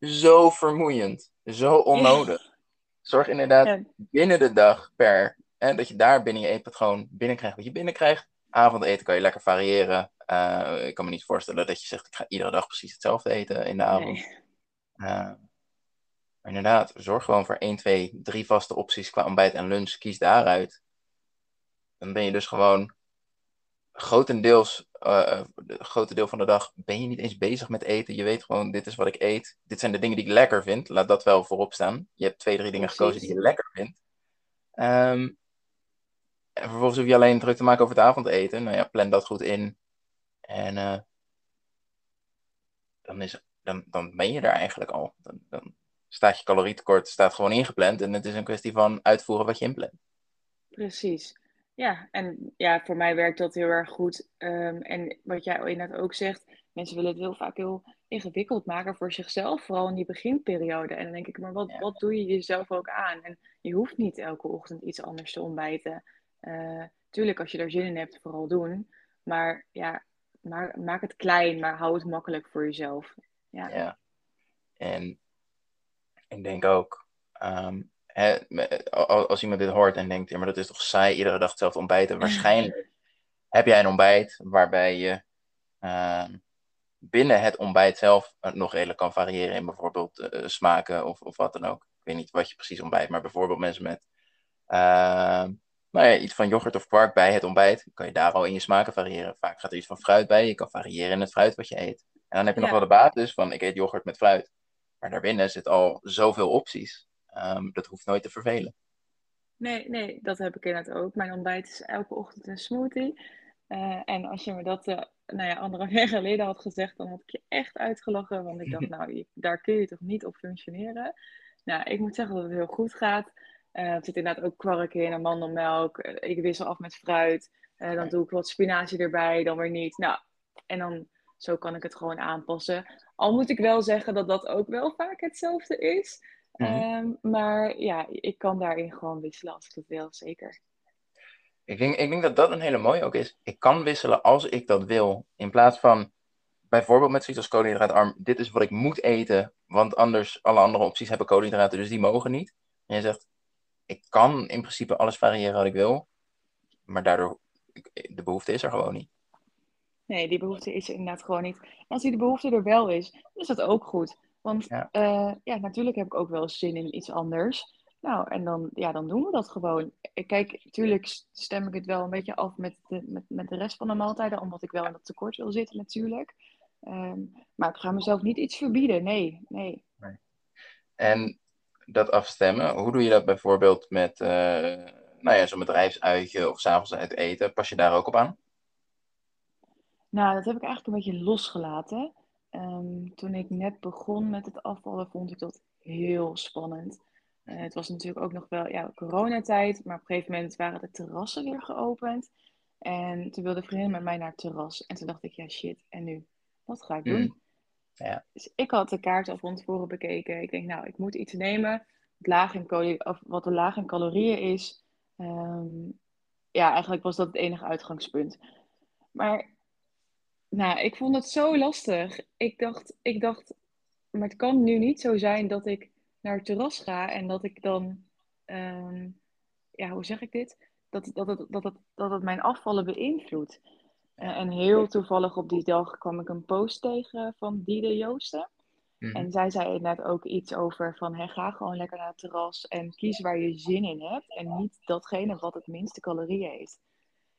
Zo vermoeiend. Zo onnodig. Zorg inderdaad Ja. binnen de dag per... Hè, dat je daar binnen je eetpatroon binnenkrijgt wat je binnenkrijgt. Avondeten kan je lekker variëren. Eh, ik kan me niet voorstellen dat je zegt, ik ga iedere dag precies hetzelfde eten in de avond. Nee. Uh, maar inderdaad, zorg gewoon voor 1, 2, 3 vaste opties qua ontbijt en lunch. Kies daaruit. Dan ben je dus gewoon grotendeels, uh, grote deel van de dag, ben je niet eens bezig met eten. Je weet gewoon, dit is wat ik eet. Dit zijn de dingen die ik lekker vind. Laat dat wel voorop staan. Je hebt twee, drie dingen Precies. gekozen die je lekker vindt. Um, en vervolgens hoef je alleen druk te maken over het avondeten. Nou ja, plan dat goed in. En uh, dan, is, dan, dan ben je er eigenlijk al. Dan, dan staat je calorietekort staat gewoon ingepland. En het is een kwestie van uitvoeren wat je inplant. Precies. Ja, en ja, voor mij werkt dat heel erg goed. Um, en wat jij inderdaad ook zegt, mensen willen het heel vaak heel ingewikkeld maken voor zichzelf, vooral in die beginperiode. En dan denk ik, maar wat, ja. wat doe je jezelf ook aan? En je hoeft niet elke ochtend iets anders te ontbijten. Uh, tuurlijk, als je er zin in hebt, vooral doen. Maar ja, maak, maak het klein, maar hou het makkelijk voor jezelf. Ja. ja. En ik denk ook, um, hè, als iemand dit hoort en denkt, ja, maar dat is toch saai, iedere dag hetzelfde ontbijten. Waarschijnlijk heb jij een ontbijt waarbij je uh, binnen het ontbijt zelf nog redelijk kan variëren in bijvoorbeeld uh, smaken of, of wat dan ook. Ik weet niet wat je precies ontbijt, maar bijvoorbeeld mensen met uh, nou ja, iets van yoghurt of kwark bij het ontbijt, kan je daar al in je smaken variëren. Vaak gaat er iets van fruit bij, je kan variëren in het fruit wat je eet. En dan heb je ja. nog wel de basis van, ik eet yoghurt met fruit. Maar daarbinnen zit al zoveel opties. Um, dat hoeft nooit te vervelen. Nee, nee, dat heb ik inderdaad ook. Mijn ontbijt is elke ochtend een smoothie. Uh, en als je me dat uh, nou ja, anderhalf jaar geleden had gezegd, dan had ik je echt uitgelachen. Want ik dacht, nou, daar kun je toch niet op functioneren. Nou, ik moet zeggen dat het heel goed gaat. Uh, er zit inderdaad ook kwark in en mandelmelk. ik wissel af met fruit. dan doe ik wat spinazie erbij, dan weer niet. Nou, en dan zo kan ik het gewoon aanpassen. Al moet ik wel zeggen dat dat ook wel vaak hetzelfde is. Mm-hmm. Um, maar ja, ik kan daarin gewoon wisselen als ik dat wil, zeker. Ik denk, ik denk dat dat een hele mooie ook is. Ik kan wisselen als ik dat wil. In plaats van bijvoorbeeld met zoiets als koolhydraatarm, dit is wat ik moet eten, want anders alle andere opties hebben koolhydraten, dus die mogen niet. En je zegt, ik kan in principe alles variëren wat ik wil, maar daardoor, de behoefte is er gewoon niet. Nee, die behoefte is er inderdaad gewoon niet. En als die de behoefte er wel is, dan is dat ook goed. Want ja. Uh, ja, natuurlijk heb ik ook wel zin in iets anders. Nou, en dan, ja, dan doen we dat gewoon. Kijk, natuurlijk stem ik het wel een beetje af met de, met, met de rest van de maaltijden, omdat ik wel in dat tekort wil zitten natuurlijk. Um, maar ik ga mezelf niet iets verbieden, nee, nee. nee. En dat afstemmen, hoe doe je dat bijvoorbeeld met, uh, nou ja, zo'n bedrijfsuitje of s'avonds uit eten? Pas je daar ook op aan? Nou, dat heb ik eigenlijk een beetje losgelaten. Um, toen ik net begon met het afvallen, vond ik dat heel spannend. Uh, het was natuurlijk ook nog wel ja, coronatijd, maar op een gegeven moment waren de terrassen weer geopend. En toen wilde vriendin met mij naar het terras. En toen dacht ik, ja shit, en nu? Wat ga ik doen? Mm. Ja. Dus ik had de kaart al van tevoren bekeken. Ik denk, nou, ik moet iets nemen wat, laag in of wat laag in calorieën is. Um, ja, eigenlijk was dat het enige uitgangspunt. Maar nou, ik vond het zo lastig. Ik dacht, ik dacht, maar het kan nu niet zo zijn dat ik naar het terras ga en dat ik dan, um, ja, hoe zeg ik dit? Dat, dat, het, dat, het, dat het mijn afvallen beïnvloedt. Uh, en heel toevallig op die dag kwam ik een post tegen van Diede Joosten. Mm. En zij zei inderdaad ook iets over van hey, ga gewoon lekker naar het terras en kies waar je zin in hebt. En niet datgene wat het minste calorieën heeft.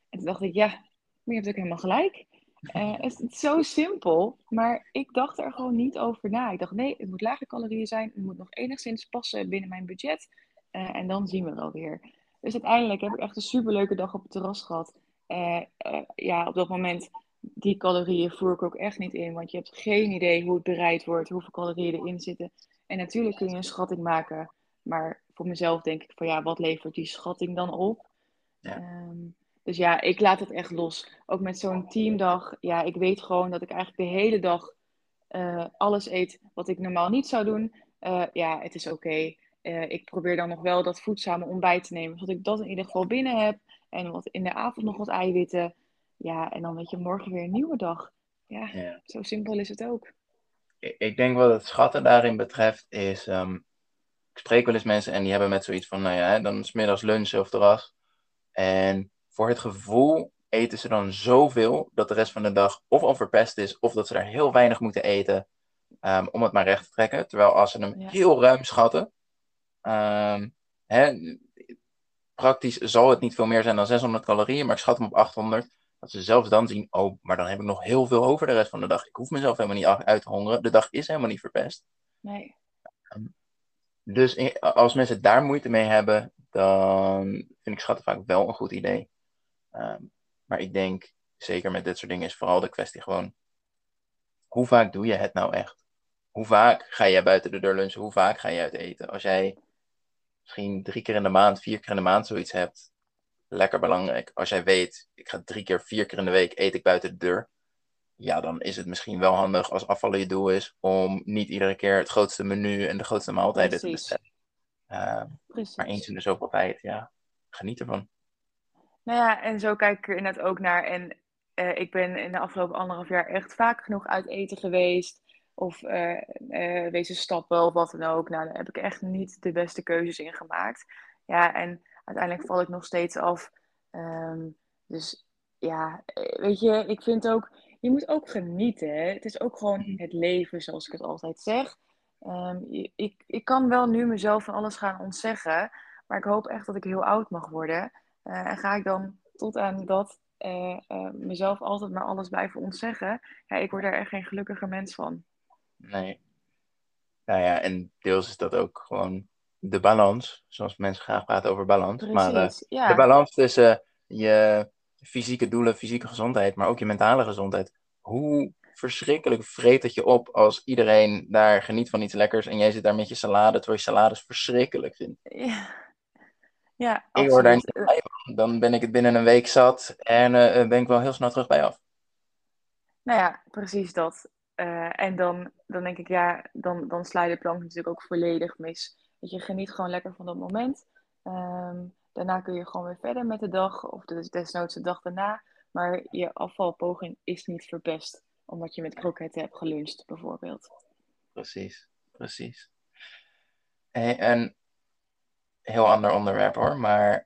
En toen dacht ik, ja, maar je hebt ook helemaal gelijk. Uh, het is zo simpel, maar ik dacht er gewoon niet over na. Ik dacht, nee, het moet lage calorieën zijn. Het moet nog enigszins passen binnen mijn budget. Uh, en dan zien we wel weer. Dus uiteindelijk heb ik echt een superleuke dag op het terras gehad. Uh, ja, op dat moment, die calorieën voer ik ook echt niet in. Want je hebt geen idee hoe het bereid wordt, hoeveel calorieën erin zitten. En natuurlijk kun je een schatting maken. Maar voor mezelf denk ik van ja, wat levert die schatting dan op? Ja. Um, dus ja, ik laat het echt los. Ook met zo'n teamdag. Ja, ik weet gewoon dat ik eigenlijk de hele dag uh, alles eet wat ik normaal niet zou doen. Uh, ja, het is oké. Okay. Uh, ik probeer dan nog wel dat voedzame ontbijt te nemen. Zodat ik dat in ieder geval binnen heb. En wat in de avond nog wat eiwitten. Ja, en dan weet je morgen weer een nieuwe dag. Ja, ja. zo simpel is het ook. Ik denk wat het schatten daarin betreft is... Um, ik spreek wel eens mensen en die hebben met zoiets van... Nou ja, dan smiddags lunchen of terras. En voor het gevoel eten ze dan zoveel dat de rest van de dag of al verpest is, of dat ze er heel weinig moeten eten ehm, om het maar recht te trekken. Terwijl als ze hem Ja. heel ruim schatten, ehm, hè, praktisch zal het niet veel meer zijn dan 600 calorieën, maar ik schat hem op 800. Dat ze zelfs dan zien, oh, maar dan heb ik nog heel veel over de rest van de dag. Ik hoef mezelf helemaal niet uit te hongeren. De dag is helemaal niet verpest. Nee. Dus i- als mensen daar moeite mee hebben, dan vind ik schatten vaak wel een goed idee. Ehm, maar ik denk, zeker met dit soort dingen, is vooral de kwestie gewoon: hoe vaak doe je het nou echt? Hoe vaak ga jij buiten de deur lunchen? Hoe vaak ga je uit eten? Als jij misschien drie keer in de maand, vier keer in de maand zoiets hebt, lekker belangrijk. Als jij weet, ik ga drie keer, vier keer in de week eet ik buiten de deur. Ja, dan is het misschien wel handig als afvallen je doel is om niet iedere keer het grootste menu en de grootste maaltijden te bestellen. Ehm, maar eens in de zoveel tijd, ja, geniet ervan. Nou ja, en zo kijk ik er inderdaad ook naar. En eh, ik ben in de afgelopen anderhalf jaar echt vaak genoeg uit eten geweest. Of eh eh, wezen stappen of wat dan ook. Nou, daar heb ik echt niet de beste keuzes in gemaakt. Ja, en uiteindelijk val ik nog steeds af. Ehm, dus ja, weet je, ik vind ook, je moet ook genieten. Hè? Het is ook gewoon Mhm. het leven, zoals ik het altijd zeg. Ehm, ik, ik kan wel nu mezelf van alles gaan ontzeggen. Maar ik hoop echt dat ik heel oud mag worden. Eh, en ga ik dan tot aan dat eh, eh, mezelf altijd maar alles blijven ontzeggen? Ja, ik word daar echt geen gelukkiger mens van. Nee. Nou ja, en deels is dat ook gewoon de balans, zoals mensen graag praten over balans. Maar Precies, de ja. balans tussen je fysieke doelen, fysieke gezondheid, maar ook je mentale gezondheid. Hoe verschrikkelijk vreet het je op als iedereen daar geniet van iets lekkers en jij zit daar met je salade, terwijl je salades verschrikkelijk vindt. Ja, ja Ik hoor daar niet blij van. Dan ben ik het binnen een week zat en eh, ben ik wel heel snel terug bij af. Nou ja, precies dat. Eh, en dan, dan denk ik, ja, dan, dan sla je de plank natuurlijk ook volledig mis. Dat je geniet gewoon lekker van dat moment. Ehm, daarna kun je gewoon weer verder met de dag, of desnoods de dag daarna. Maar je afvalpoging is niet verpest, omdat je met kroketten hebt geluncht, bijvoorbeeld. Precies, precies. Een heel ander onderwerp hoor, maar een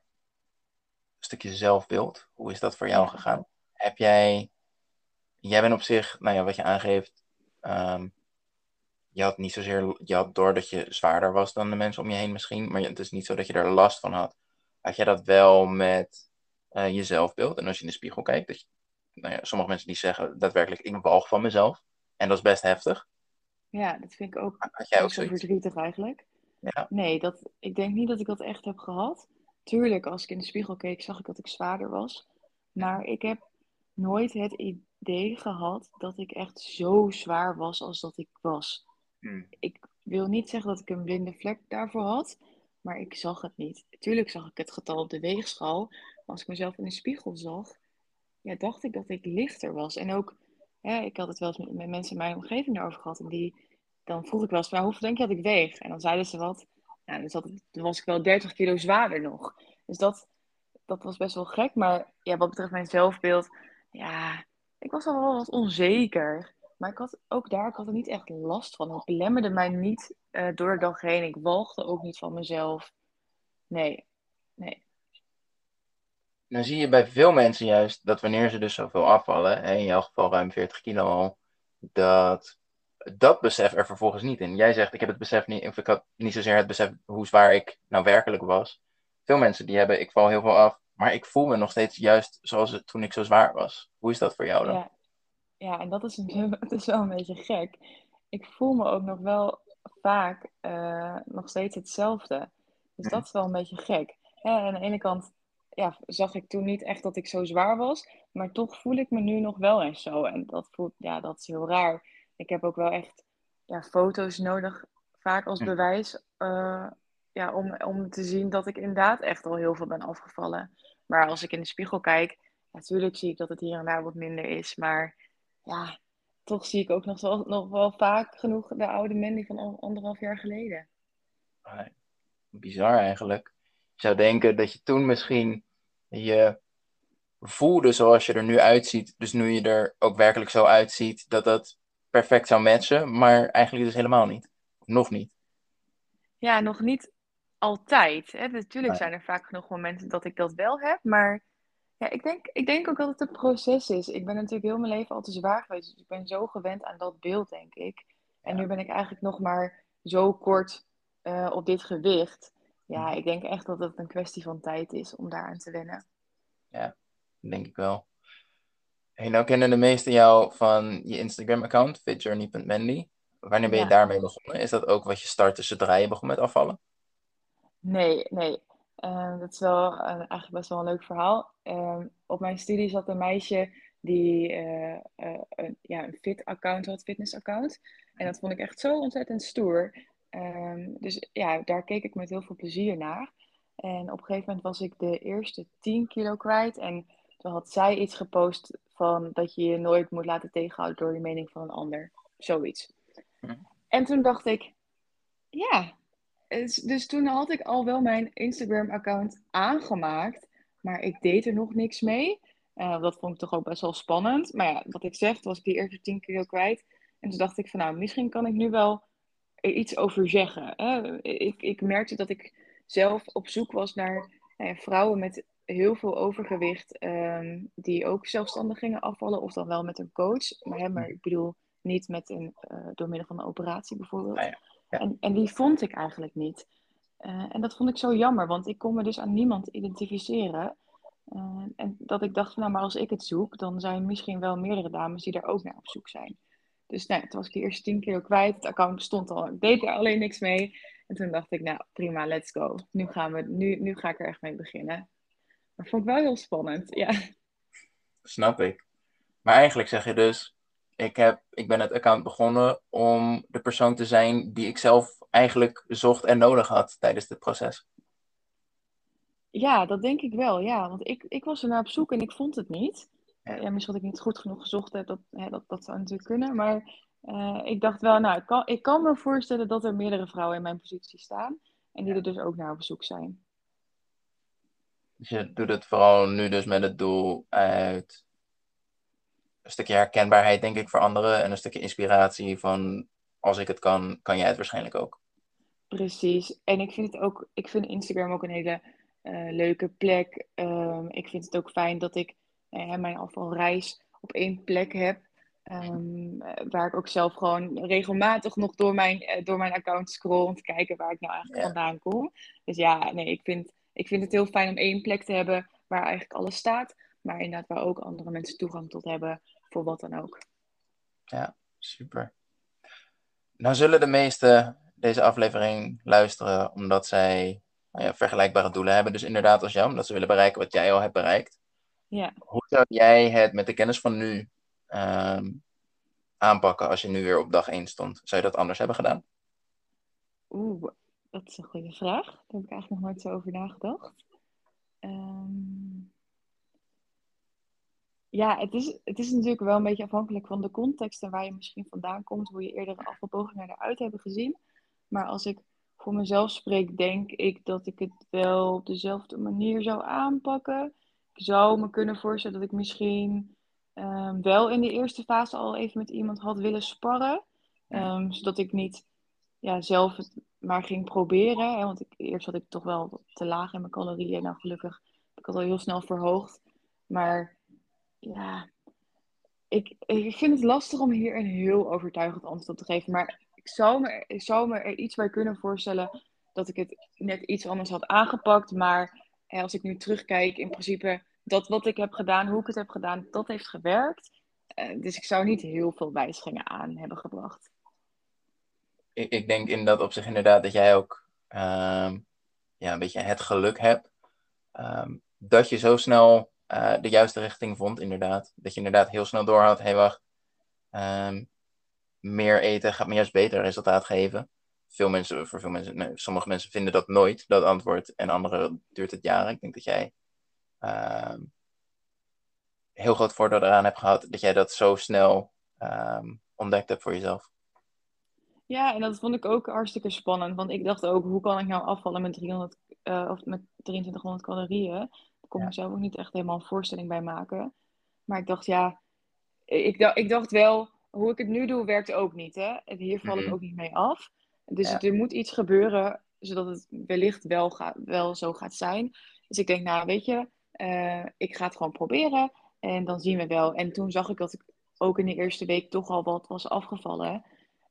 stukje zelfbeeld. Hoe is dat voor jou gegaan? Heb jij, jij bent op zich, nou ja, wat je aangeeft, ehm, je had niet zozeer, je had door dat je zwaarder was dan de mensen om je heen misschien, maar het is niet zo dat je er last van had. Had jij dat wel met eh, je zelfbeeld? En als je in de spiegel kijkt, dat je, nou ja, sommige mensen die zeggen daadwerkelijk, ik walg van mezelf. En dat is best heftig. Ja, dat vind ik ook Had jij ook verdrietig eigenlijk. Ja. Nee, dat, ik denk niet dat ik dat echt heb gehad. Tuurlijk, als ik in de spiegel keek, zag ik dat ik zwaarder was. Maar ik heb nooit het idee gehad dat ik echt zo zwaar was als dat ik was. Hmm. Ik wil niet zeggen dat ik een blinde vlek daarvoor had, maar ik zag het niet. Tuurlijk zag ik het getal op de weegschaal. Maar als ik mezelf in de spiegel zag, ja, dacht ik dat ik lichter was. En ook, hè, ik had het wel eens met, met mensen in mijn omgeving daarover gehad. En die, dan vroeg ik wel eens, maar hoeveel denk je dat ik weeg? En dan zeiden ze wat. Nou, dan, was ik wel 30 kilo zwaarder nog. Dus dat, dat was best wel gek. Maar ja, wat betreft mijn zelfbeeld, ja, ik was al wel wat onzeker. Maar ik had ook daar, ik had er niet echt last van. Het belemmerde mij niet eh, door de dag heen. Ik walgde ook niet van mezelf. Nee, nee. Dan zie je bij veel mensen juist dat wanneer ze dus zoveel afvallen, hè, in jouw geval ruim 40 kilo al, dat dat besef er vervolgens niet in. Jij zegt, ik heb het besef niet, of ik had niet zozeer het besef hoe zwaar ik nou werkelijk was. Veel mensen die hebben, ik val heel veel af, maar ik voel me nog steeds juist zoals toen ik zo zwaar was. Hoe is dat voor jou dan? Ja, ja en dat is, is wel een beetje gek. Ik voel me ook nog wel vaak eh, nog steeds hetzelfde. Dus dat is wel een beetje gek. Hè, aan de ene kant ja, zag ik toen niet echt dat ik zo zwaar was, maar toch voel ik me nu nog wel eens zo. En dat, voelt, ja, dat is heel raar. Ik heb ook wel echt ja, foto's nodig, vaak als Hm. bewijs, eh, ja, om, om te zien dat ik inderdaad echt al heel veel ben afgevallen. Maar als ik in de spiegel kijk, natuurlijk zie ik dat het hier en daar wat minder is. Maar ja, toch zie ik ook nog, wel, nog wel vaak genoeg de oude Mandy van al- anderhalf jaar geleden. Bizar eigenlijk. Je zou denken dat je toen misschien je voelde zoals je er nu uitziet, dus nu je er ook werkelijk zo uitziet, dat dat perfect zou matchen, maar eigenlijk dus helemaal niet. Nog niet. Ja, nog niet altijd. Hè. Natuurlijk Nee. zijn er vaak genoeg momenten dat ik dat wel heb. Maar Ja, ik denk, ik denk ook dat het een proces is. Ik ben natuurlijk heel mijn leven al te zwaar geweest. Dus ik ben zo gewend aan dat beeld, denk ik. En Ja. nu ben ik eigenlijk nog maar zo kort eh, op dit gewicht. Ja, Mhm. ik denk echt dat het een kwestie van tijd is om daaraan te wennen. Denk ik wel. Hey, nou kennen de meesten jou van je Instagram-account, fitjourney.mandy. Wanneer ben je Ja. daarmee begonnen? Is dat ook wat je startte zodra je begon met afvallen? Nee, nee. Eh, dat is wel eh, eigenlijk best wel een leuk verhaal. Ehm, op mijn studie zat een meisje die eh, eh, een, ja, een fit-account had, fitness-account. En dat vond ik echt zo ontzettend stoer. Ehm, dus ja, daar keek ik met heel veel plezier naar. En op een gegeven moment was ik de eerste 10 kilo kwijt. En toen had zij iets gepost van dat je je nooit moet laten tegenhouden door de mening van een ander. Zoiets. Hm. En toen dacht ik, ja, dus, toen had ik al wel mijn Instagram-account aangemaakt, maar ik deed er nog niks mee. Eh, dat vond ik toch ook best wel spannend. Maar ja, wat ik zeg, was ik die eerste 10 kilo kwijt. En toen dacht ik van, nou, misschien kan ik nu wel er iets over zeggen. Ik, ik merkte dat ik zelf op zoek was naar nou ja, vrouwen met heel veel overgewicht, ehm, die ook zelfstandig gingen afvallen, of dan wel met een coach. Maar, hè, maar ik bedoel niet met een, eh, door middel van een operatie bijvoorbeeld. Ah ja, ja. En, en die vond ik eigenlijk niet. Eh, en dat vond ik zo jammer, want ik kon me dus aan niemand identificeren. Eh, en dat ik dacht, van, nou, maar als ik het zoek, dan zijn misschien wel meerdere dames die daar ook naar op zoek zijn. Dus nou, toen was ik de eerste 10 kilo kwijt. Het account bestond al, ik deed er alleen niks mee. En toen dacht ik, nou prima, let's go. Nu, gaan we, nu, nu ga ik er echt mee beginnen. Maar vond ik wel heel spannend, ja. Snap ik. Maar eigenlijk zeg je dus, ik, heb, ik ben het account begonnen om de persoon te zijn die ik zelf eigenlijk zocht en nodig had tijdens dit proces. Ja, dat denk ik wel, ja. Want ik, ik was er naar op zoek en ik vond het niet. Ja. Ja, misschien dat ik niet goed genoeg gezocht heb, dat, hè, dat, dat zou natuurlijk kunnen. Maar eh, ik dacht wel, nou, ik kan, ik kan me voorstellen dat er meerdere vrouwen in mijn positie staan. En die er dus ook naar op zoek zijn. Je doet het vooral nu dus met het doel uit een stukje herkenbaarheid, denk ik, voor anderen. En een stukje inspiratie van, als ik het kan, kan jij het waarschijnlijk ook. Precies. En ik vind het ook, ik vind Instagram ook een hele eh, leuke plek. Ehm, ik vind het ook fijn dat ik eh, mijn afvalreis op één plek heb. Ehm, eh, waar ik ook zelf gewoon regelmatig nog door mijn, eh, door mijn account scroll om te kijken waar ik nou eigenlijk Ja. vandaan kom. Dus ja, nee, ik vind, ik vind het heel fijn om één plek te hebben waar eigenlijk alles staat. Maar inderdaad waar ook andere mensen toegang tot hebben voor wat dan ook. Super. Nou zullen de meesten deze aflevering luisteren omdat zij nou ja, vergelijkbare doelen hebben. Dus inderdaad als jou, omdat ze willen bereiken wat jij al hebt bereikt. Ja. Hoe zou jij het met de kennis van nu ehm, aanpakken als je nu weer op dag 1 stond? Zou je dat anders hebben gedaan? Oeh, dat is een goede vraag. Daar heb ik eigenlijk nog nooit zo over nagedacht. Ehm, ja, het is, het is natuurlijk wel een beetje afhankelijk van de context en waar je misschien vandaan komt, hoe je eerdere afvalpogingen eruit hebben gezien. Maar als ik voor mezelf spreek, denk ik dat ik het wel op dezelfde manier zou aanpakken. Ik zou me kunnen voorstellen dat ik misschien ehm, wel in de eerste fase al even met iemand had willen sparren. Ehm, zodat ik niet ja, zelf het maar ging proberen. Hè, want ik, eerst had ik toch wel te laag in mijn calorieën. Nou, gelukkig heb ik het al heel snel verhoogd. Maar ja, ik, ik vind het lastig om hier een heel overtuigend antwoord op te geven. Maar ik zou me, ik zou me er iets bij kunnen voorstellen dat ik het net iets anders had aangepakt. Maar hè, als ik nu terugkijk, in principe dat wat ik heb gedaan, hoe ik het heb gedaan, dat heeft gewerkt. Eh, dus ik zou niet heel veel wijzigingen aan hebben gebracht. Ik, ik denk in dat opzicht inderdaad dat jij ook ehm, ja, een beetje het geluk hebt. ehm, dat je zo snel eh, de juiste richting vond, inderdaad. Dat je inderdaad heel snel doorhoudt, hé hey, wacht, ehm, meer eten gaat me juist beter resultaat geven. Veel mensen, voor veel mensen, nee, sommige mensen vinden dat nooit, dat antwoord. En anderen duurt het jaren. Ik denk dat jij heel groot voordeel eraan hebt gehad dat jij dat zo snel ontdekt hebt voor jezelf. Ja, en dat vond ik ook hartstikke spannend. Want ik dacht ook, hoe kan ik nou afvallen met, 300, eh, of met 2300 calorieën? Daar kon ik Ja. mezelf ook niet echt helemaal een voorstelling bij maken. Maar ik dacht, ja, ik dacht, ik dacht wel, hoe ik het nu doe, werkt ook niet. Hè? En Hier val ik Mhm. ook niet mee af. Dus Ja. er moet iets gebeuren, zodat het wellicht wel, wel zo gaat zijn. Dus ik denk, nou, weet je, Eh, ik ga het gewoon proberen en dan zien we wel. En toen zag ik dat ik ook in de eerste week toch al wat was afgevallen.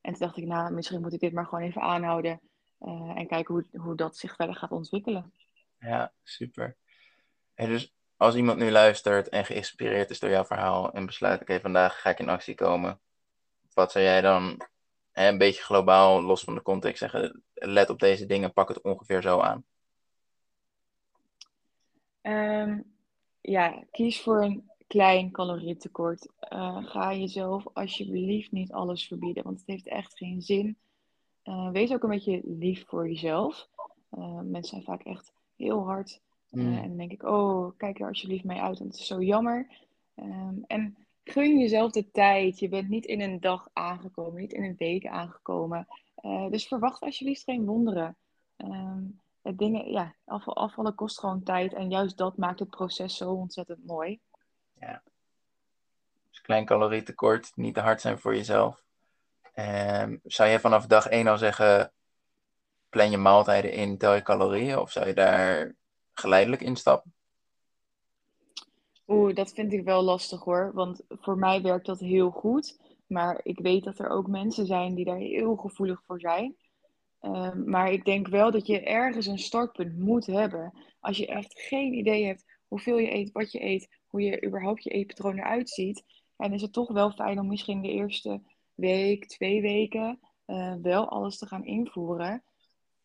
En toen dacht ik, nou, misschien moet ik dit maar gewoon even aanhouden. eh, en kijken hoe, hoe dat zich verder gaat ontwikkelen. Ja, super. Hey, dus als iemand nu luistert en geïnspireerd is door jouw verhaal en besluit, oké, vandaag ga ik in actie komen. Wat zou jij dan hè, een beetje globaal, los van de context, zeggen? Let op deze dingen, pak het ongeveer zo aan. Ehm, ja, kies voor een klein calorietekort. Eh, ga jezelf alsjeblieft niet alles verbieden, want het heeft echt geen zin. Eh, wees ook een beetje lief voor jezelf. Eh, mensen zijn vaak echt heel hard. Mm. en dan denk ik, oh, kijk er alsjeblieft mee uit, want het is zo jammer. Ehm, en gun jezelf de tijd. Je bent niet in een dag aangekomen, niet in een week aangekomen. Dus verwacht alsjeblieft geen wonderen. Ehm, het dingen, ja, afval, afvallen kost gewoon tijd. En juist dat maakt het proces zo ontzettend mooi. Dus klein calorietekort, niet te hard zijn voor jezelf. Ehm, zou je vanaf dag 1 al zeggen, plan je maaltijden in, tel je calorieën? Of zou je daar geleidelijk instappen? Oeh, dat vind ik wel lastig hoor. Want voor mij werkt dat heel goed. Maar ik weet dat er ook mensen zijn die daar heel gevoelig voor zijn. Ehm, maar ik denk wel dat je ergens een startpunt moet hebben. Als je echt geen idee hebt hoeveel je eet, wat je eet, hoe je überhaupt je eetpatroon eruit ziet. Dan is het toch wel fijn om misschien de eerste week, twee weken eh, wel alles te gaan invoeren.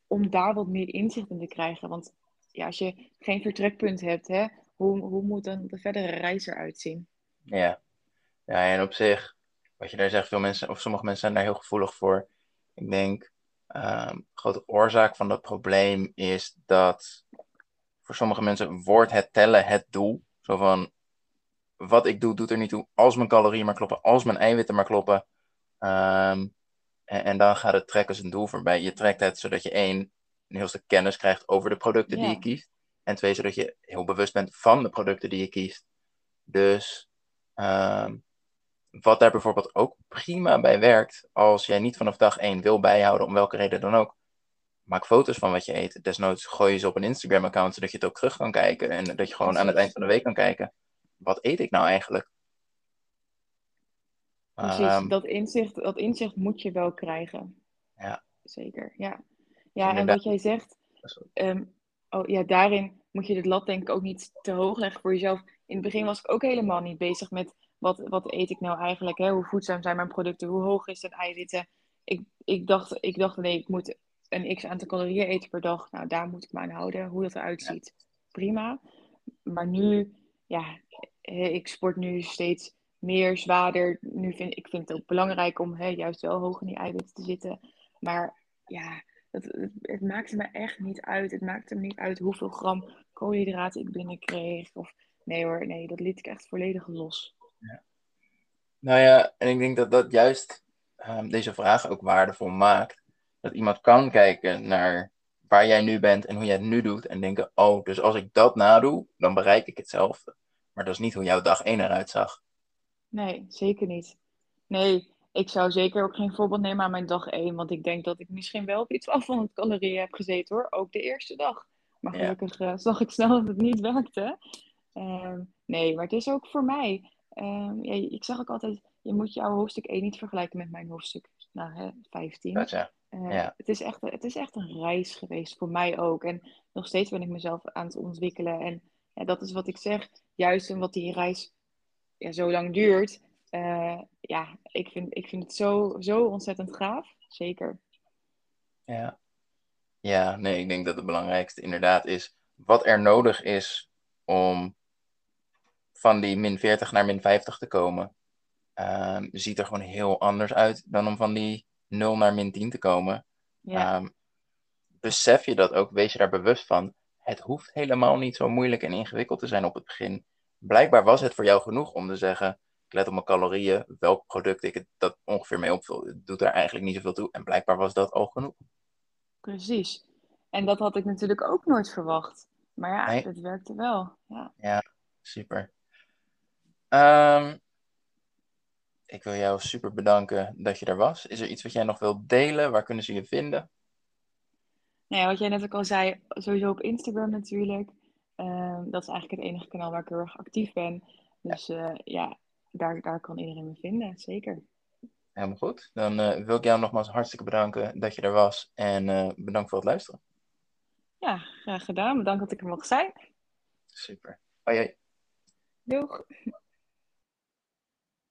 Om daar wat meer inzicht in te krijgen. Want ja, als je geen vertrekpunt hebt, hè, hoe, hoe moet dan de verdere reis eruit zien? Ja. ja, en op zich, wat je daar zegt, veel mensen, of sommige mensen zijn daar heel gevoelig voor. Ik denk, ehm, grote oorzaak van dat probleem is dat voor sommige mensen wordt het tellen het doel. Zo van, wat ik doe, doet er niet toe als mijn calorieën maar kloppen, als mijn eiwitten maar kloppen. Ehm, en, en dan gaat het trekken zijn doel voorbij. Je trekt het zodat je één, een heel stuk kennis krijgt over de producten die je kiest. En twee, zodat je heel bewust bent van de producten die je kiest. Dus ehm, wat daar bijvoorbeeld ook prima bij werkt, als jij niet vanaf dag één wil bijhouden, om welke reden dan ook, maak foto's van wat je eet. Desnoods gooi je ze op een Instagram-account, zodat je het ook terug kan kijken. En dat je gewoon aan het eind van de week kan kijken, wat eet ik nou eigenlijk? Precies, Ehm, dat inzicht, dat inzicht moet je wel krijgen. Ja. Zeker, ja. Ja, en Inderdaad. wat jij zegt, ehm, oh, ja, daarin moet je de lat denk ik ook niet te hoog leggen voor jezelf. In het begin was ik ook helemaal niet bezig met wat, wat eet ik nou eigenlijk, hè? Hoe voedzaam zijn mijn producten, hoe hoog is het eiwitten. Ik, ik, dacht, ik dacht, nee, ik moet een x aantal calorieën eten per dag. Nou, daar moet ik me aan houden, hoe dat eruit ziet. Prima. Maar nu, ja, eh, ik sport nu steeds meer, zwaarder. Nu vind ik vind het ook belangrijk om hè, juist wel hoog in die eiwitten te zitten. Maar ja, het, het, maakte me echt niet uit. Het maakte me niet uit hoeveel gram koolhydraten ik binnenkreeg. Of nee hoor, nee, dat liet ik echt volledig los. Nou ja, en ik denk dat dat juist ehm, deze vraag ook waardevol maakt. Dat iemand kan kijken naar waar jij nu bent en hoe jij het nu doet. En denken, oh, dus als ik dat nadoe, dan bereik ik hetzelfde. Maar dat is niet hoe jouw dag 1 eruit zag. Nee, zeker niet. Nee, ik zou zeker ook geen voorbeeld nemen aan mijn dag 1. Want ik denk dat ik misschien wel op iets van 1200 calorieën heb gezeten hoor. Ook de eerste dag. Maar Ja. gelukkig eh, zag ik snel dat het niet werkte. Ehm, nee, maar het is ook voor mij. Ehm, ja, ik zeg ook altijd, je moet jouw hoofdstuk 1 niet vergelijken met mijn hoofdstuk nou, hè, 15. Gotcha. Eh, Ja. het, is echt, het is echt een reis geweest voor mij ook. En nog steeds ben ik mezelf aan het ontwikkelen. En ja, dat is wat ik zeg. Juist omdat die reis ja, zo lang duurt. eh, ja, ik vind, ik vind het zo, zo ontzettend gaaf. Zeker. Ja. Ja, nee, ik denk dat het belangrijkste inderdaad is wat er nodig is om van die min 40 naar min 50 te komen. ehm, ziet er gewoon heel anders uit dan om van die 0 naar min 10 te komen. Ja, Ehm, besef je dat ook, wees je daar bewust van. Het hoeft helemaal niet zo moeilijk en ingewikkeld te zijn op het begin. Blijkbaar was het voor jou genoeg om te zeggen: ik let op mijn calorieën, welk product ik het dat ongeveer mee opvul. Het doet daar eigenlijk niet zoveel toe. En blijkbaar was dat al genoeg. precies. En dat had ik natuurlijk ook nooit verwacht. Maar ja, Nee. het werkte wel. Ja. Super. Ehm, ik wil jou super bedanken dat je er was. Is er iets wat jij nog wilt delen? Waar kunnen ze je vinden? Nou ja, wat jij net ook al zei, sowieso op Instagram natuurlijk. Ehm, dat is eigenlijk het enige kanaal waar ik heel erg actief ben. Dus ja, ja daar, daar kan iedereen me vinden, zeker. Helemaal goed. Dan uh, wil ik jou nogmaals hartstikke bedanken dat je er was. En uh, bedankt voor het luisteren. Ja, graag gedaan. Bedankt dat ik er mocht zijn. Super. Hoi, hoi. Doeg.